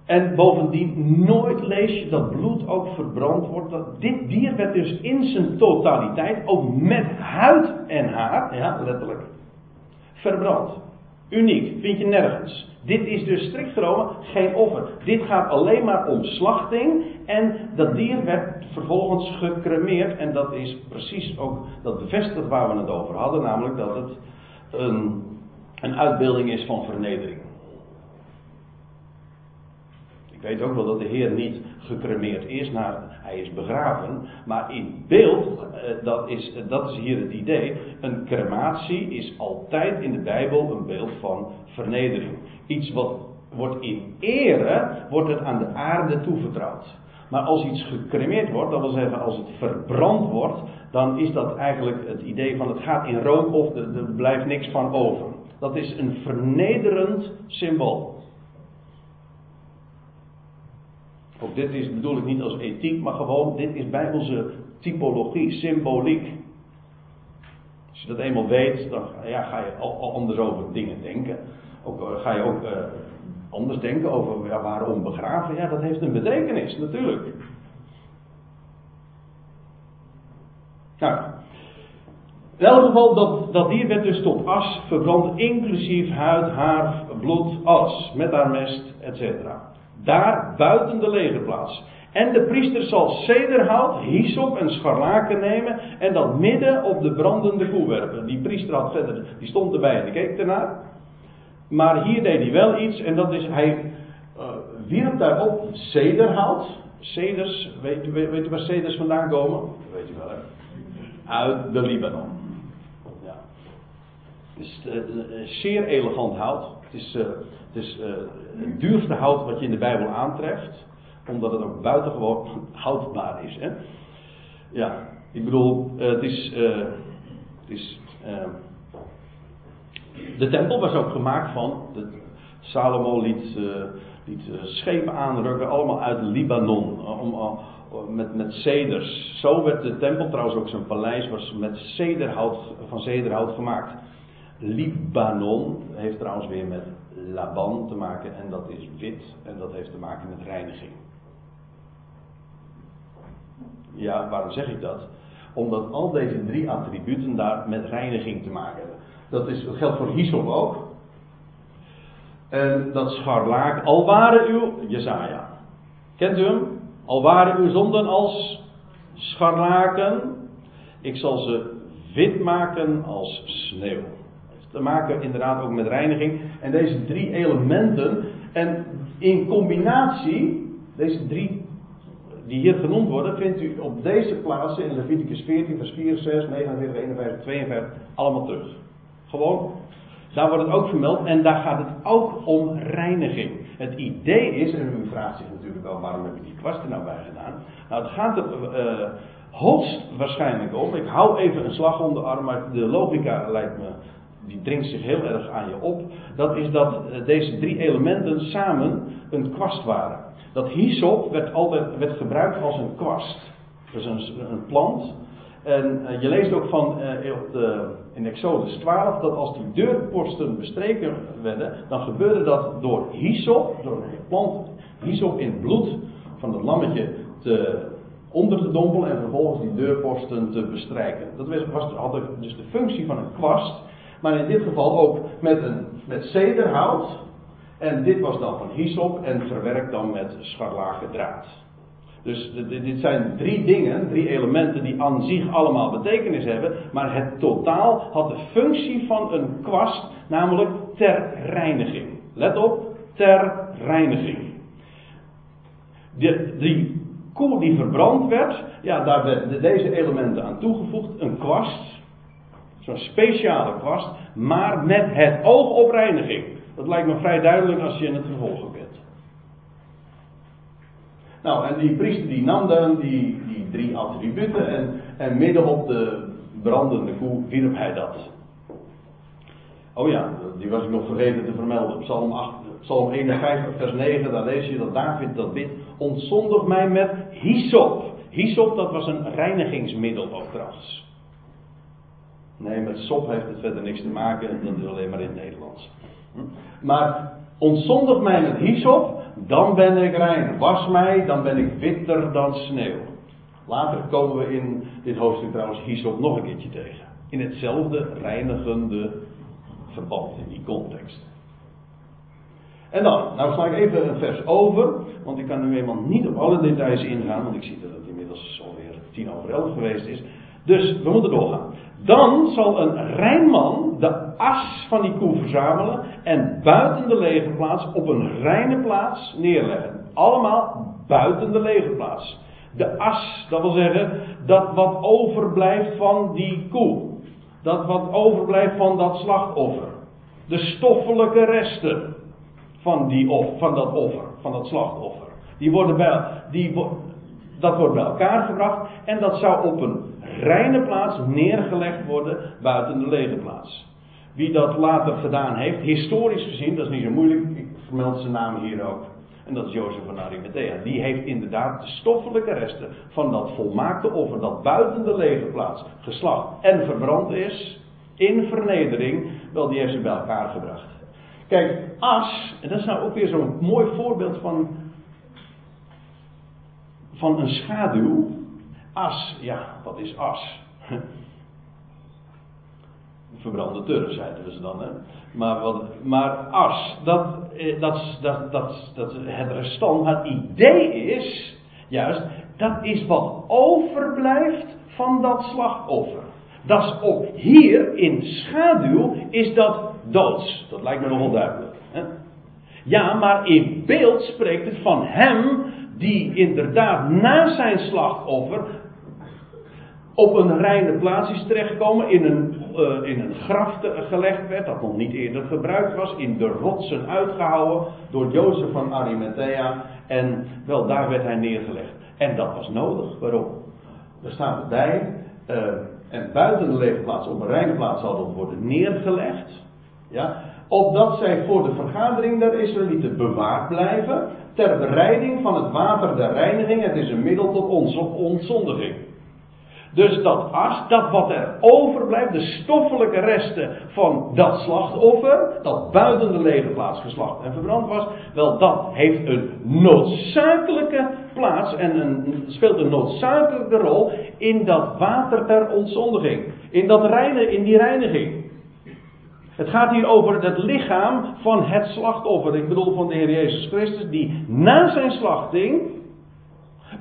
En bovendien, nooit lees je dat bloed ook verbrand wordt. Dat dit dier werd dus in zijn totaliteit, ook met huid en haar, ja, letterlijk, verbrand. Uniek, vind je nergens. Dit is dus strikt genomen geen offer. Dit gaat alleen maar om slachting. En dat dier werd vervolgens gecremeerd. En dat is precies ook, dat bevestigt waar we het over hadden. Namelijk dat het een, een uitbeelding is van vernedering. Ik weet ook wel dat de Heer niet gecremeerd is, naar, hij is begraven. Maar in beeld, eh, dat is, dat is hier het idee. Een crematie is altijd in de Bijbel een beeld van vernedering. Iets wat wordt in ere, wordt het aan de aarde toevertrouwd. Maar als iets gecremeerd wordt, dat wil zeggen als het verbrand wordt, dan is dat eigenlijk het idee van het gaat in rook of er blijft niks van over. Dat is een vernederend symbool. Ook dit is, bedoel ik niet als ethiek, maar gewoon, dit is bijbelse typologie, symboliek. Als je dat eenmaal weet, dan ja, ga je al, anders over dingen denken. Ook, eh, ga je ook uh, anders denken over waarom begraven. Ja, dat heeft een betekenis, natuurlijk. Nou, in elk geval, dat, dat dier werd dus tot as verbrand, inclusief huid, haar, bloed, as, met haar mest, etc. Daar buiten de legerplaats. En de priester zal cederhout, hyssop en scharlaken nemen en dat midden op de brandende koe werpen. Die priester had verder, die stond erbij en die keek ernaar. Maar hier deed hij wel iets en dat is, hij uh, wierp daarop cederhout. Ceders, weet, weet, weet u waar ceders vandaan komen? weet u wel hè. Uit de Libanon. Ja. Het is uh, zeer elegant hout. Het is, uh, het is het duurste hout wat je in de Bijbel aantreft. Omdat het ook buitengewoon houdbaar is. Hè? Ja, ik bedoel, het is. het is de tempel was ook gemaakt van. De, Salomo liet, schepen aanrukken, allemaal uit Libanon. Om, met, met ceders. Zo werd de tempel, trouwens ook zijn paleis, was met cederhout, van cederhout gemaakt. Libanon heeft trouwens weer met Laban te maken en dat is wit en dat heeft te maken met reiniging. Ja, waarom zeg ik dat? Omdat al deze drie attributen daar met reiniging te maken hebben. Dat, is, geldt voor hyssop ook. En dat scharlaak. Al waren uw. Jezaja. Kent u hem? Al waren uw zonden als scharlaken. Ik zal ze wit maken als sneeuw. Te maken inderdaad ook met reiniging. En deze drie elementen. En in combinatie, deze drie die hier genoemd worden, vindt u op deze plaatsen in Leviticus 14, vers 4, 6, 49, 51, 52 allemaal terug. Gewoon, daar wordt het ook vermeld en daar gaat het ook om reiniging. Het idee is, en u vraagt zich natuurlijk wel waarom heb je die kwast er nou bij gedaan. Nou, het gaat er uh, hoogst waarschijnlijk om. Ik hou even een slag om de arm, maar de logica lijkt me, die dringt zich heel erg aan je op. Dat is dat uh, deze drie elementen samen een kwast waren. Dat hyssop werd altijd werd gebruikt als een kwast. Dus een, plant. En uh, je leest ook van de, in Exodus 12 dat als die deurposten bestreken werden, dan gebeurde dat door hyssop, door een plant hyssop in het bloed van het lammetje te, onder te dompelen en vervolgens die deurposten te bestrijken. Dat was, was dus de functie van een kwast, maar in dit geval ook met, een, met cederhout en dit was dan van hyssop en verwerkt dan met scharlakendraad. Dus dit zijn drie dingen, drie elementen die aan zich allemaal betekenis hebben, maar het totaal had de functie van een kwast, namelijk ter reiniging. Let op, ter reiniging. Die koe die verbrand werd, ja, daar werden deze elementen aan toegevoegd. Een kwast, zo'n speciale kwast, maar met het oog op reiniging. Dat lijkt me vrij duidelijk als je in het vervolg bent. Nou, en die priester die nam die, die drie attributen en, en midden op de brandende koe wierp hij dat. Oh ja, die was ik nog vergeten te vermelden. Psalm, 8, Psalm 51, vers 9, daar lees je dat David dat bidt. Ontzondig mij met hyssop. Hyssop, dat was een reinigingsmiddel ook trouwens. Nee, met sop heeft het verder niks te maken, dat is alleen maar in het Nederlands. Maar ontzondig mij met hyssop, dan ben ik rein. Was mij, dan ben ik witter dan sneeuw. Later komen we in dit hoofdstuk trouwens hyssop nog een keertje tegen. In hetzelfde reinigende verband, in die context. En dan, nou sla ik even een vers over, want ik kan nu eenmaal niet op alle details ingaan, want ik zie dat het inmiddels alweer tien over elf geweest is. Dus we moeten doorgaan. Dan zal een rijnman de as van die koe verzamelen en buiten de legerplaats op een reine plaats neerleggen. Allemaal buiten de legerplaats. De as, dat wil zeggen dat wat overblijft van die koe. Dat wat overblijft van dat slachtoffer. De stoffelijke resten van, die of, van dat offer, van dat slachtoffer. Die worden bij, die, dat wordt bij elkaar gebracht en dat zou op een reine plaats neergelegd worden buiten de lege plaats. Wie dat later gedaan heeft, historisch gezien, dat is niet zo moeilijk, ik vermeld zijn naam hier ook. En dat is Jozef van Arimathea. Die heeft inderdaad de stoffelijke resten van dat volmaakte offer dat buiten de lege plaats geslacht en verbrand is, in vernedering, wel die heeft ze bij elkaar gebracht. Kijk, as, en dat is nou ook weer zo'n mooi voorbeeld van, van een schaduw. As, ja, wat is as? Verbrande turf, zeiden ze dan. Hè? Maar, wat, maar as, dat, eh, dat, dat, dat, dat, het restant, het idee is juist, dat is wat overblijft van dat slachtoffer. Dat is ook hier in schaduw, is dat doods. Dat lijkt me nogal duidelijk. Hè? Ja, maar in beeld spreekt het van hem die inderdaad na zijn slachtoffer op een reine plaats is terechtgekomen, in een, uh, in een graf gelegd werd, dat nog niet eerder gebruikt was, in de rotsen uitgehouden door Jozef van Arimathea. En wel, daar werd hij neergelegd. En dat was nodig. Waarom? Er staat erbij, uh, en buiten de legerplaats op een reine plaats zal dat worden neergelegd. Ja, opdat zij voor de vergadering der Israëlieten bewaard blijven, ter bereiding van het water der reiniging. Het is een middel tot ontzondiging. Dus dat as, dat wat er overblijft, de stoffelijke resten van dat slachtoffer, dat buiten de legerplaats geslacht en verbrand was, wel dat heeft een noodzakelijke plaats en een, speelt een noodzakelijke rol in dat water ter ontzondiging. In, dat reine, in die reiniging. Het gaat hier over het lichaam van het slachtoffer. Ik bedoel van de Heer Jezus Christus, die na zijn slachting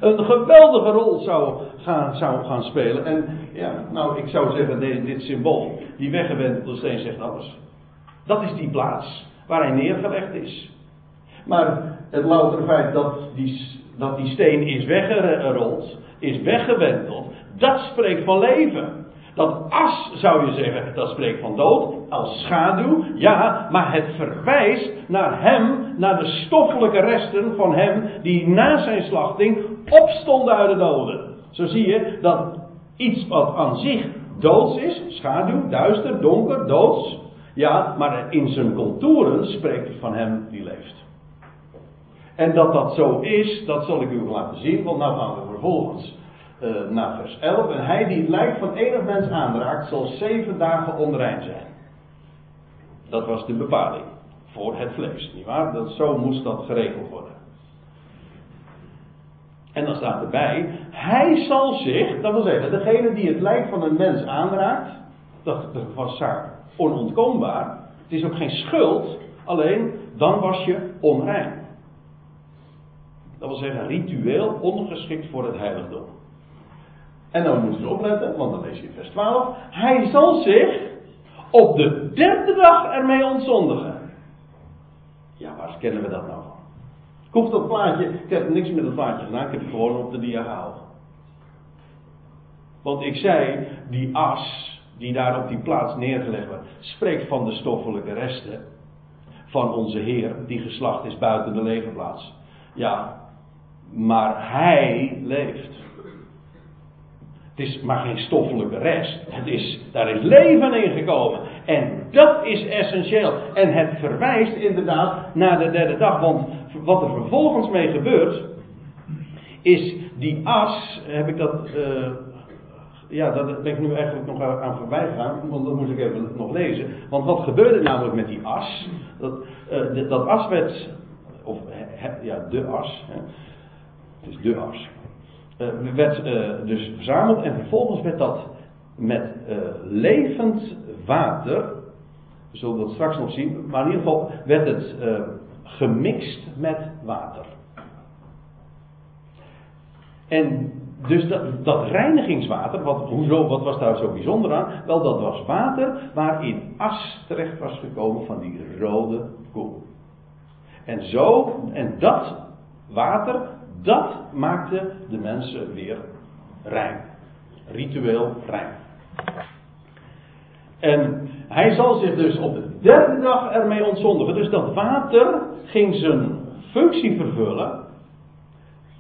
Een geweldige rol zou gaan, zou gaan spelen. En ja, nou, ik zou zeggen, dit, dit symbool, die weggewendelde steen zegt alles. Dat is die plaats waar hij neergelegd is. Maar het loutere feit dat die, dat die steen is weggerold, is weggewendeld, dat spreekt van leven. Dat as zou je zeggen, dat spreekt van dood, als schaduw, ja, maar het verwijst naar hem, naar de stoffelijke resten van hem, die na zijn slachting opstonden uit de doden. Zo zie je dat iets wat aan zich doods is, schaduw, duister, donker, doods, ja, maar in zijn contouren spreekt het van hem die leeft. En dat dat zo is, dat zal ik u laten zien, want nou gaan we vervolgens uh, naar vers 11. En hij die het lijk van enig mens aanraakt, zal zeven dagen onrein zijn. Dat was de bepaling voor het vlees, nietwaar? Dat, zo moest dat geregeld worden. En dan staat erbij, hij zal zich, dat wil zeggen, degene die het lijk van een mens aanraakt, dat, was zaak onontkoombaar. Het is ook geen schuld, alleen dan was je onrein. Dat wil zeggen, ritueel ongeschikt voor het heiligdom. En dan moet je opletten, want dan lees je in vers 12. Hij zal zich op de derde dag ermee ontzondigen. Ja, waar kennen we dat nou van? Ik dat plaatje, ik heb niks met dat plaatje gedaan, ik heb het gewoon op de dia. Want ik zei, die as die daar op die plaats neergelegd wordt, spreekt van de stoffelijke resten van onze Heer, die geslacht is buiten de legerplaats. Ja, maar Hij leeft. Is maar geen stoffelijke rest. Het is, daar is leven in gekomen. En dat is essentieel. En het verwijst inderdaad naar de derde dag. Want wat er vervolgens mee gebeurt, is die as, heb ik dat uh, ja, daar ben ik nu eigenlijk nog aan voorbij gegaan, want dat moest ik even nog lezen. Want wat gebeurde namelijk met die as? Dat, uh, dat as werd, of ja, de as, hè, het is de as, uh, werd uh, dus verzameld en vervolgens werd dat met levend water, we zullen dat straks nog zien, maar in ieder geval werd het gemixt met water. En dus dat, dat, reinigingswater, wat, wat was daar zo bijzonder aan? Wel, dat was water waarin as terecht was gekomen van die rode koe. En zo, en dat water, dat maakte de mensen weer rein. Ritueel rein. En hij zal zich dus op de derde dag ermee ontzondigen. Dus dat water ging zijn functie vervullen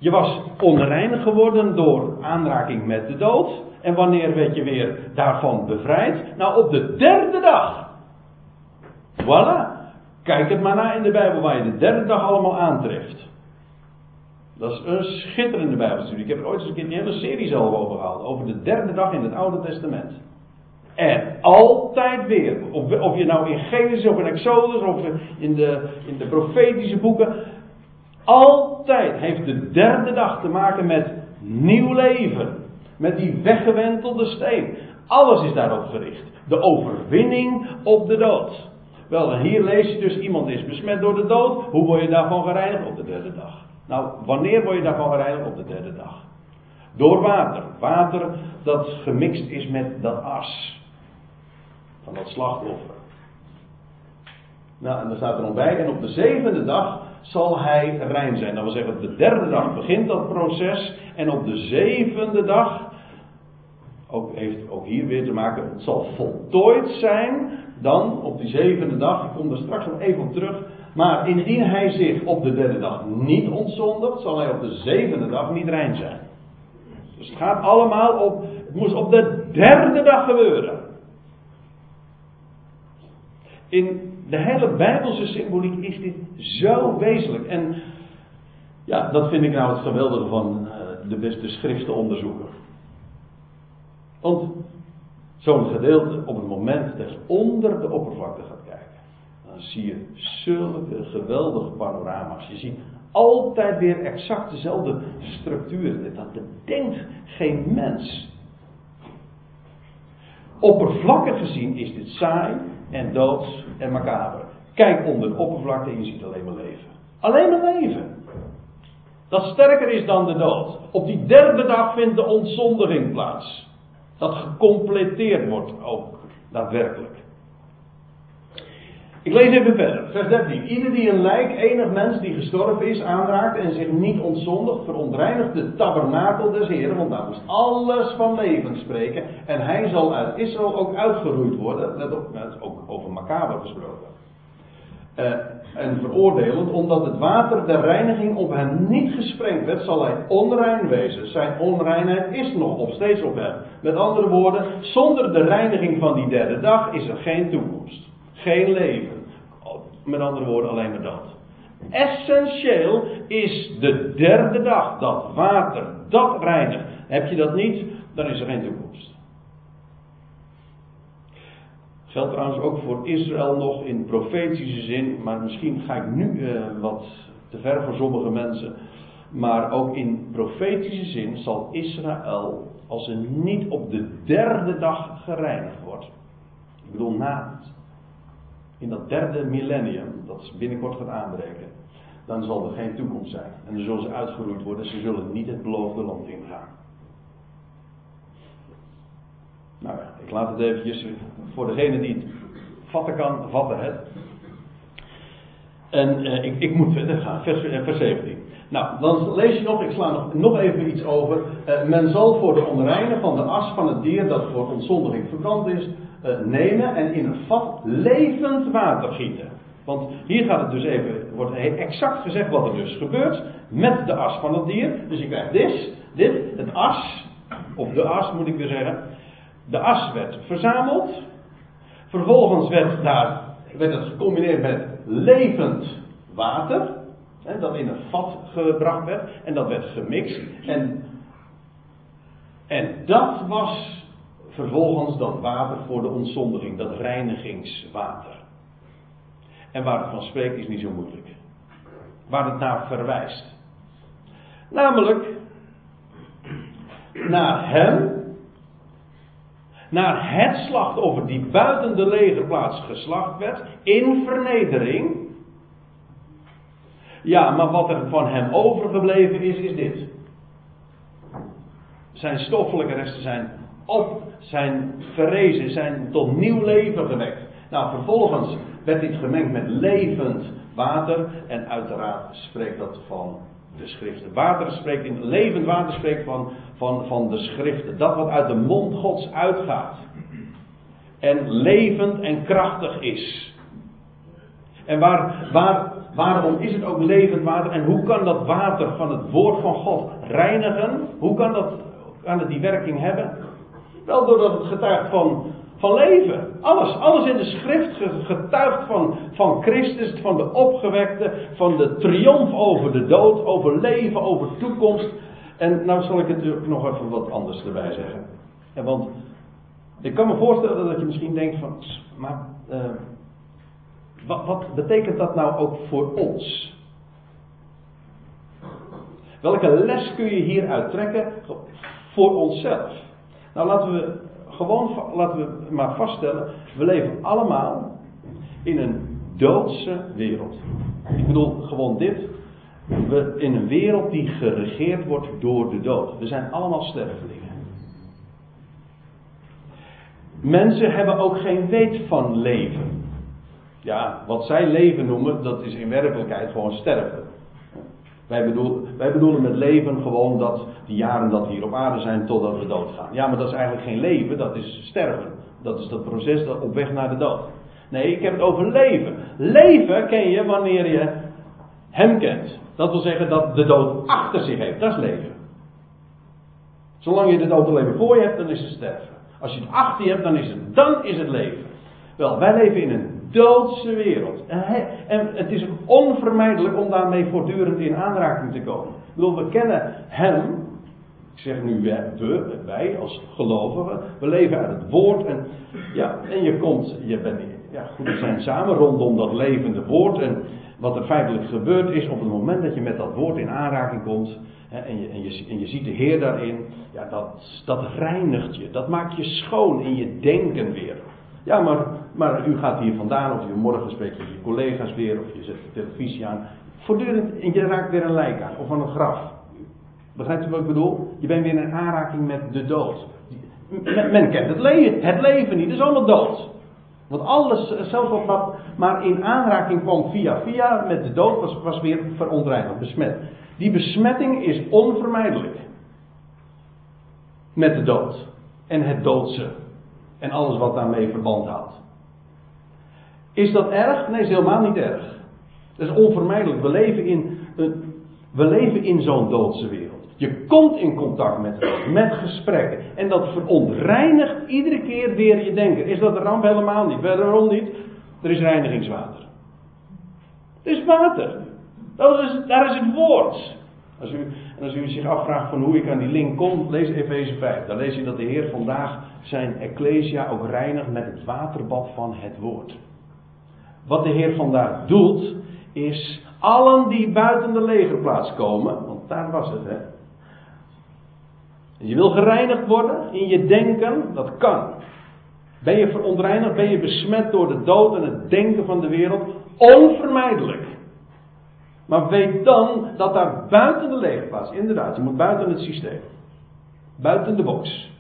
je was onrein geworden door aanraking met de dood. En wanneer werd je weer daarvan bevrijd? Nou, op de derde dag. Voilà. Kijk het maar na in de Bijbel waar je de derde dag allemaal aantreft. Dat is een schitterende Bijbelstudie. Ik heb er ooit eens een keer een hele serie over gehad. Over de derde dag in het Oude Testament. En altijd weer. Of, of je nou in Genesis of in Exodus of in de, in de profetische boeken. Altijd heeft de derde dag te maken met nieuw leven. Met die weggewentelde steen. Alles is daarop gericht. De overwinning op de dood. Wel, hier lees je dus iemand is besmet door de dood. Hoe word je daarvan gereinigd? Op de derde dag. Nou, wanneer word je daarvan gereinigd? Op de derde dag. Door water. Water dat gemixt is met dat as. Van dat slachtoffer. Nou, en daar staat er nog bij. En op de zevende dag zal hij rein zijn. Dat wil zeggen, op de derde dag begint dat proces. En op de zevende dag, ook, heeft ook hier weer te maken, het zal voltooid zijn. Dan op die zevende dag, ik kom er straks nog even op terug. Maar indien hij zich op de derde dag niet ontzondigt, zal hij op de zevende dag niet rein zijn. Dus het gaat allemaal op, het moest op de derde dag gebeuren. In de hele Bijbelse symboliek is dit zo wezenlijk. En ja, dat vind ik nou het geweldige van uh, de beste schriftenonderzoeker. Want zo'n gedeelte, op het moment dat onder de oppervlakte gaat dan zie je zulke geweldige panorama's. Je ziet altijd weer exact dezelfde structuur. Dat bedenkt geen mens. Oppervlakkig gezien is dit saai en doods en macaber. Kijk onder de oppervlakte en je ziet alleen maar leven. Alleen maar leven. Dat sterker is dan de dood. Op die derde dag vindt de ontzondiging plaats. Dat gecompleteerd wordt ook daadwerkelijk. Ik lees even verder, vers 13. Ieder die een lijk, enig mens die gestorven is, aanraakt en zich niet ontzondigt, verontreinigt de tabernakel des Heren, want daar moest alles van leven spreken. En hij zal uit Israël ook uitgeroeid worden. Let op, ook over Macaber gesproken. Uh, en veroordelend, omdat het water der reiniging op hem niet gesprengd werd, zal hij onrein wezen. Zijn onreinheid is nog op steeds op hem. Met andere woorden, zonder de reiniging van die derde dag is er geen toekomst. Geen leven. Met andere woorden, alleen maar dat. Essentieel is de derde dag, dat water, dat reinigt. Heb je dat niet, dan is er geen toekomst. Geldt trouwens ook voor Israël nog in profetische zin, maar misschien ga ik nu uh, wat te ver voor sommige mensen. Maar ook in profetische zin zal Israël, als er niet op de derde dag gereinigd wordt. Ik bedoel, na in dat derde millennium, dat binnenkort gaat aanbreken, dan zal er geen toekomst zijn. En dan zullen ze uitgeroeid worden, ze zullen niet het beloofde land ingaan. Nou ja, ik laat het eventjes voor degene die het vatten kan, vatten het. En eh, ik, ik, moet verder gaan, vers, eh, vers 17. Nou, dan lees je nog, ik sla nog, nog even iets over. Uh, men zal voor de onreine van de as van het dier dat voor ontzondiging verbrand is, nemen en in een vat levend water gieten. Want hier gaat het dus even, wordt exact gezegd wat er dus gebeurt met de as van het dier. Dus je krijgt dit, dit, het as, of de as moet ik weer zeggen. De as werd verzameld. Vervolgens werd, daar, werd het gecombineerd met levend water. Hè, dat in een vat gebracht werd. En dat werd gemixt. En, en dat was vervolgens dat water voor de ontzondiging. Dat reinigingswater. En waar het van spreekt is niet zo moeilijk. Waar het naar verwijst. Namelijk naar hem naar het slachtoffer die buiten de legerplaats geslacht werd, in vernedering. Ja, maar wat er van hem overgebleven is, is dit. Zijn stoffelijke resten zijn op, zijn verrezen, zijn tot nieuw leven gewekt. Nou, vervolgens werd dit gemengd met levend water en uiteraard spreekt dat van de schriften. Water spreekt in levend water spreekt van, van, van de schriften. Dat wat uit de mond Gods uitgaat. En levend en krachtig is. En waar, waar, waarom is het ook levend water? En hoe kan dat water van het woord van God reinigen? Hoe kan, dat, kan het die werking hebben? Wel doordat het getuigt van van leven. Alles, alles in de schrift getuigt van, van Christus, van de opgewekte, van de triomf over de dood, over leven, over toekomst. En nou zal ik het nog even wat anders erbij zeggen. En want ik kan me voorstellen dat je misschien denkt van, maar uh, wat, wat betekent dat nou ook voor ons? Welke les kun je hieruit trekken voor onszelf? Nou laten we gewoon, laten we maar vaststellen, we leven allemaal in een doodse wereld. Ik bedoel gewoon dit. We, in een wereld die geregeerd wordt door de dood. We zijn allemaal stervelingen. Mensen hebben ook geen weet van leven. Ja, wat zij leven noemen, dat is in werkelijkheid gewoon sterven. Wij bedoelen, wij bedoelen met leven gewoon dat die jaren dat we hier op aarde zijn totdat we doodgaan. Ja, maar dat is eigenlijk geen leven, dat is sterven. Dat is dat proces dat op weg naar de dood. Nee, ik heb het over leven. Leven ken je wanneer je hem kent. Dat wil zeggen dat de dood achter zich heeft. Dat is leven. Zolang je de dood alleen voor je hebt, dan is het sterven. Als je het achter je hebt, dan is het, dan is het leven. Wel, wij leven in een doodse wereld. En het is onvermijdelijk om daarmee voortdurend in aanraking te komen. Ik we kennen Hem. Ik zeg nu we, wij als gelovigen. We leven uit het woord. En, ja, en je komt, je bent, ja goed, we zijn samen rondom dat levende woord. En wat er feitelijk gebeurt is, op het moment dat je met dat woord in aanraking komt. Hè, en, je, en, je, en je ziet de Heer daarin. Ja, dat, dat reinigt je. Dat maakt je schoon in je denken weer. Ja, maar, maar u gaat hier vandaan, of u morgen spreekt met je collega's weer, of je zet de televisie aan. voortdurend, en je raakt weer een lijk aan, of aan een graf. Begrijpt u wat ik bedoel? Je bent weer in aanraking met de dood. Men, kent het leven, het leven niet, het is allemaal dood. Want alles, zelfs wat maar in aanraking kwam via via met de dood, was, was weer verontreinigd, besmet. Die besmetting is onvermijdelijk. Met de dood. En het doodse. En alles wat daarmee verband houdt. Is dat erg? Nee, is helemaal niet erg. Dat is onvermijdelijk. We leven in, we leven in zo'n doodse wereld. Je komt in contact met met gesprekken. En dat verontreinigt iedere keer weer je denken. Is dat een ramp? Helemaal niet. Waarom niet? Er is reinigingswater. Er is water. Dat is, daar is het woord. Als u, en als u zich afvraagt van hoe ik aan die link kom, lees Efeze 5. Dan lees je dat de Heer vandaag zijn Ecclesia ook reinigt met het waterbad van het woord. Wat de Heer vandaag doet, is allen die buiten de legerplaats komen, want daar was het, hè. Je wil gereinigd worden in je denken, dat kan. Ben je verontreinigd, ben je besmet door de dood en het denken van de wereld, onvermijdelijk. Maar weet dan dat daar buiten de legerplaats, inderdaad, je moet buiten het systeem, buiten de box.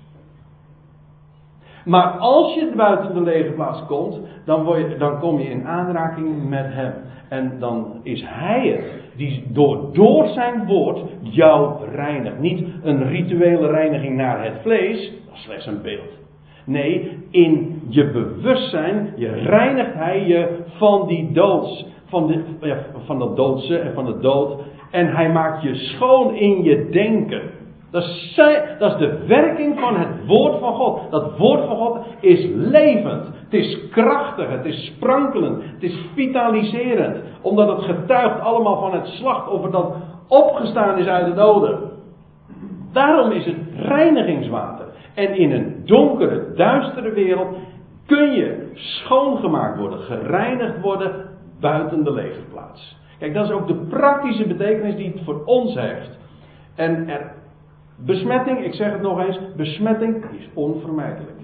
Maar als je buiten de legerplaats komt, dan, word je, dan kom je in aanraking met hem. En dan is hij het die door, door zijn woord jou reinigt. Niet een rituele reiniging naar het vlees, dat is slechts een beeld. Nee, in je bewustzijn je reinigt hij je van die doods, van, de, van dat doodse en van de dood. En hij maakt je schoon in je denken. Dat is, dat is de werking van het woord van God. Dat woord van God is levend. Het is krachtig. Het is sprankelend. Het is vitaliserend. Omdat het getuigt allemaal van het slachtoffer dat opgestaan is uit de doden. Daarom is het reinigingswater. En in een donkere, duistere wereld kun je schoongemaakt worden, gereinigd worden buiten de legerplaats. Kijk, dat is ook de praktische betekenis die het voor ons heeft. En er Besmetting, ik zeg het nog eens, besmetting is onvermijdelijk.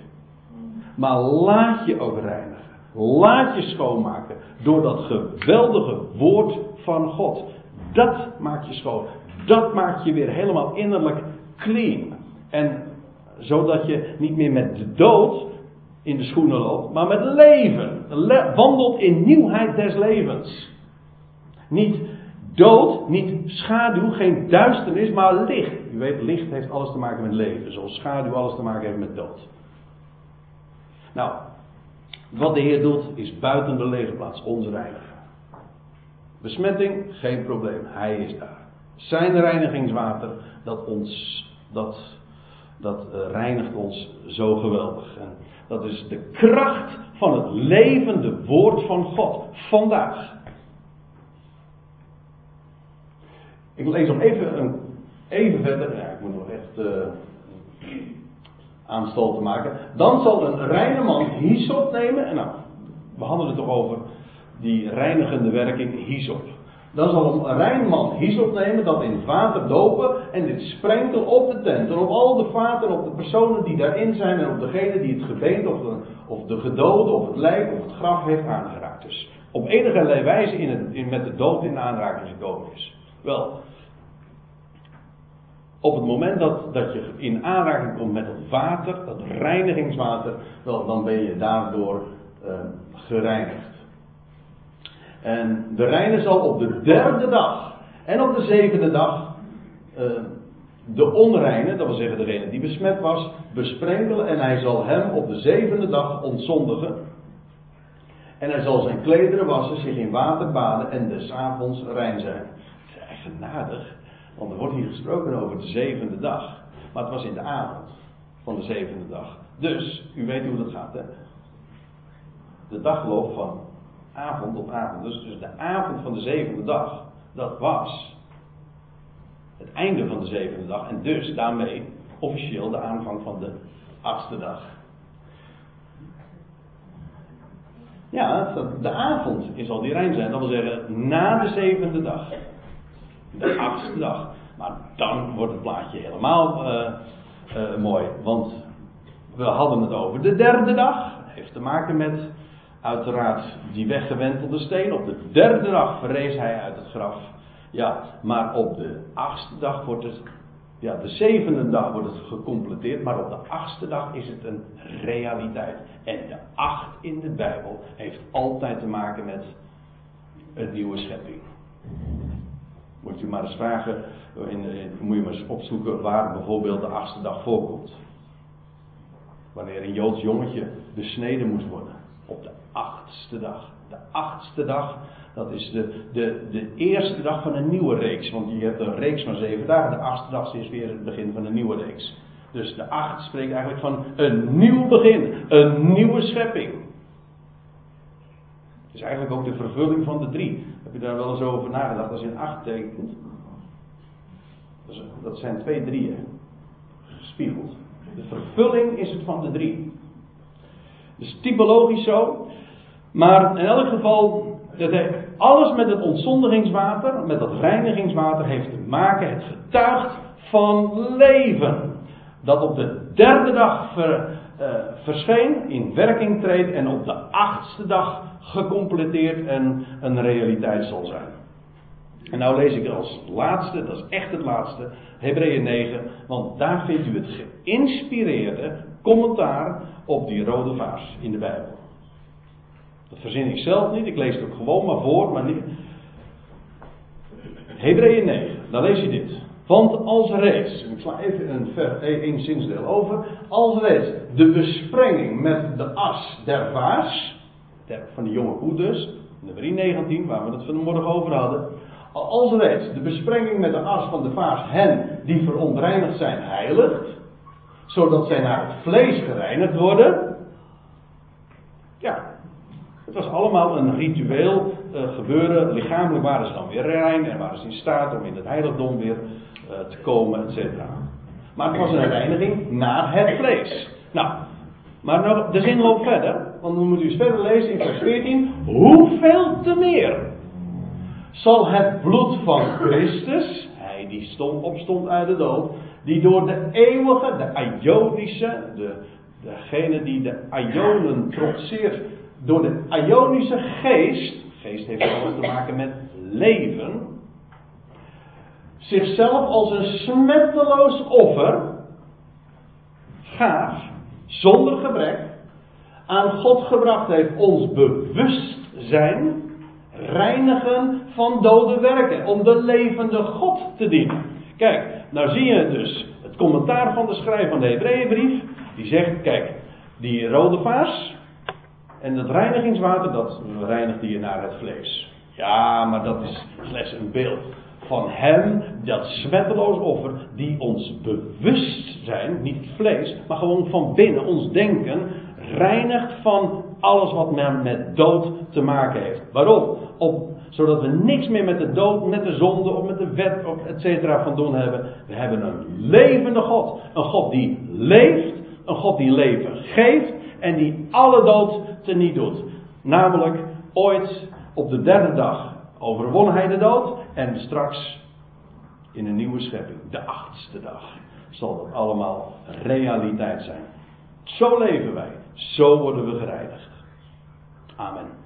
Maar laat je ook reinigen. Laat je schoonmaken door dat geweldige woord van God. Dat maakt je schoon. Dat maakt je weer helemaal innerlijk clean. En zodat je niet meer met de dood in de schoenen loopt, maar met leven. Wandelt in nieuwheid des levens. Niet dood, niet schaduw, geen duisternis, maar licht. U weet, licht heeft alles te maken met leven, zoals schaduw alles te maken heeft met dood. Nou, wat de Heer doet, is buiten de legerplaats reinigen. Besmetting, geen probleem, Hij is daar. Zijn reinigingswater, dat ons, dat, dat uh, reinigt ons zo geweldig. Dat is de kracht van het levende woord van God, vandaag. Ik lees nog even, even verder. Ja, ik moet nog echt uh, aanstal maken. Dan zal een reine man hyssop nemen. En nou, we hadden het toch over die reinigende werking hyssop. Dan zal een rein man hyssop nemen, dat in het water dopen en dit sprenkel op de tent. En op al de vaten, op de personen die daarin zijn en op degene die het gebeend of de, of de gedode of het lijk of het graf heeft aangeraakt. Dus op enige wijze in het, met de dood in aanraking gekomen is. Wel, op het moment dat, dat je in aanraking komt met dat water, dat reinigingswater, dan ben je daardoor uh, gereinigd. En de reine zal op de derde dag en op de zevende dag uh, de onreine, dat wil zeggen degene die besmet was, besprenkelen en hij zal hem op de zevende dag ontzondigen. En hij zal zijn klederen wassen, zich in water baden en des avonds rein zijn. Dat is echt. Want er wordt hier gesproken over de zevende dag. Maar het was in de avond van de zevende dag. Dus, u weet hoe dat gaat, hè? De dag loopt van avond op avond. Dus, dus de avond van de zevende dag, dat was het einde van de zevende dag. En dus daarmee officieel de aanvang van de achtste dag. Ja, de avond is al die rein zijn. Dat wil zeggen na de zevende dag de achtste dag. Maar dan wordt het plaatje helemaal uh, uh, mooi. Want we hadden het over de derde dag. Heeft te maken met uiteraard die weggewentelde steen. Op de derde dag verrees hij uit het graf. Ja, maar op de achtste dag wordt het. Ja, de zevende dag wordt het gecompleteerd, maar op de achtste dag is het een realiteit. En de acht in de Bijbel heeft altijd te maken met een nieuwe schepping. Moet je maar eens vragen, in, moet je maar eens opzoeken waar bijvoorbeeld de achtste dag voorkomt. Wanneer een Joods jongetje besneden moest worden. Op de achtste dag. De achtste dag, dat is de, de, de eerste dag van een nieuwe reeks. Want je hebt een reeks van zeven dagen. De achtste dag is weer het begin van een nieuwe reeks. Dus de acht spreekt eigenlijk van een nieuw begin. Een nieuwe schepping. Het is eigenlijk ook de vervulling van de drie. Heb je daar wel eens over nagedacht als je een acht tekent? Dat zijn twee drieën. Gespiegeld. De vervulling is het van de drie. Dus typologisch zo. Maar in elk geval, dat alles met het ontzondigingswater, met dat reinigingswater, heeft te maken. Het getuigt van leven. Dat op de derde dag ver, uh, verscheen, in werking treedt en op de achtste dag gecompleteerd en een realiteit zal zijn. En nou lees ik als laatste, dat is echt het laatste, Hebreeën 9, want daar vindt u het geïnspireerde commentaar op die rode vaas in de Bijbel. Dat verzin ik zelf niet, ik lees het ook gewoon maar voor, maar niet. Hebreeën 9, dan lees je dit. Want als reeds, ik sla even een, ver, een zinsdeel over, als reeds de besprenging met de as der vaas, van de jonge koe dus, nummer 19, waar we het vanmorgen over hadden, als reeds de besprenging met de as van de vaas hen die verontreinigd zijn heiligt, zodat zij naar het vlees gereinigd worden. Ja, het was allemaal een ritueel uh, gebeuren. Lichamelijk waren ze dan weer rein en waren ze in staat om in het heiligdom weer uh, te komen, et cetera. Maar het was een reiniging naar het vlees. Nou, maar nog, de zin loopt verder, want dan moet u eens verder lezen in vers 14. Hoeveel te meer zal het bloed van Christus, hij die stond, opstond uit de dood, die door de eeuwige, de Ionische, de, degene die de Ionen trotseert, door de Ionische geest, geest heeft alles te maken met leven, zichzelf als een smetteloos offer gaaf, zonder gebrek, aan God gebracht heeft, ons bewustzijn reinigen van dode werken. Om de levende God te dienen. Kijk, nou zie je dus het commentaar van de schrijver van de Hebreeënbrief. Die zegt, kijk, die rode vaas en het reinigingswater, dat reinigt je naar het vlees. Ja, maar dat is slechts een beeld van hem, dat smetteloos offer, die ons bewust zijn, niet vlees, maar gewoon van binnen, ons denken, reinigt van alles wat men met dood te maken heeft. Waarom? Op, zodat we niks meer met de dood, met de zonde of met de wet of et cetera van doen hebben. We hebben een levende God. Een God die leeft, een God die leven geeft en die alle dood teniet doet. Namelijk ooit op de derde dag overwon hij de dood en straks in een nieuwe schepping, de achtste dag, zal dat allemaal realiteit zijn. Zo leven wij, zo worden we gereinigd. Amen.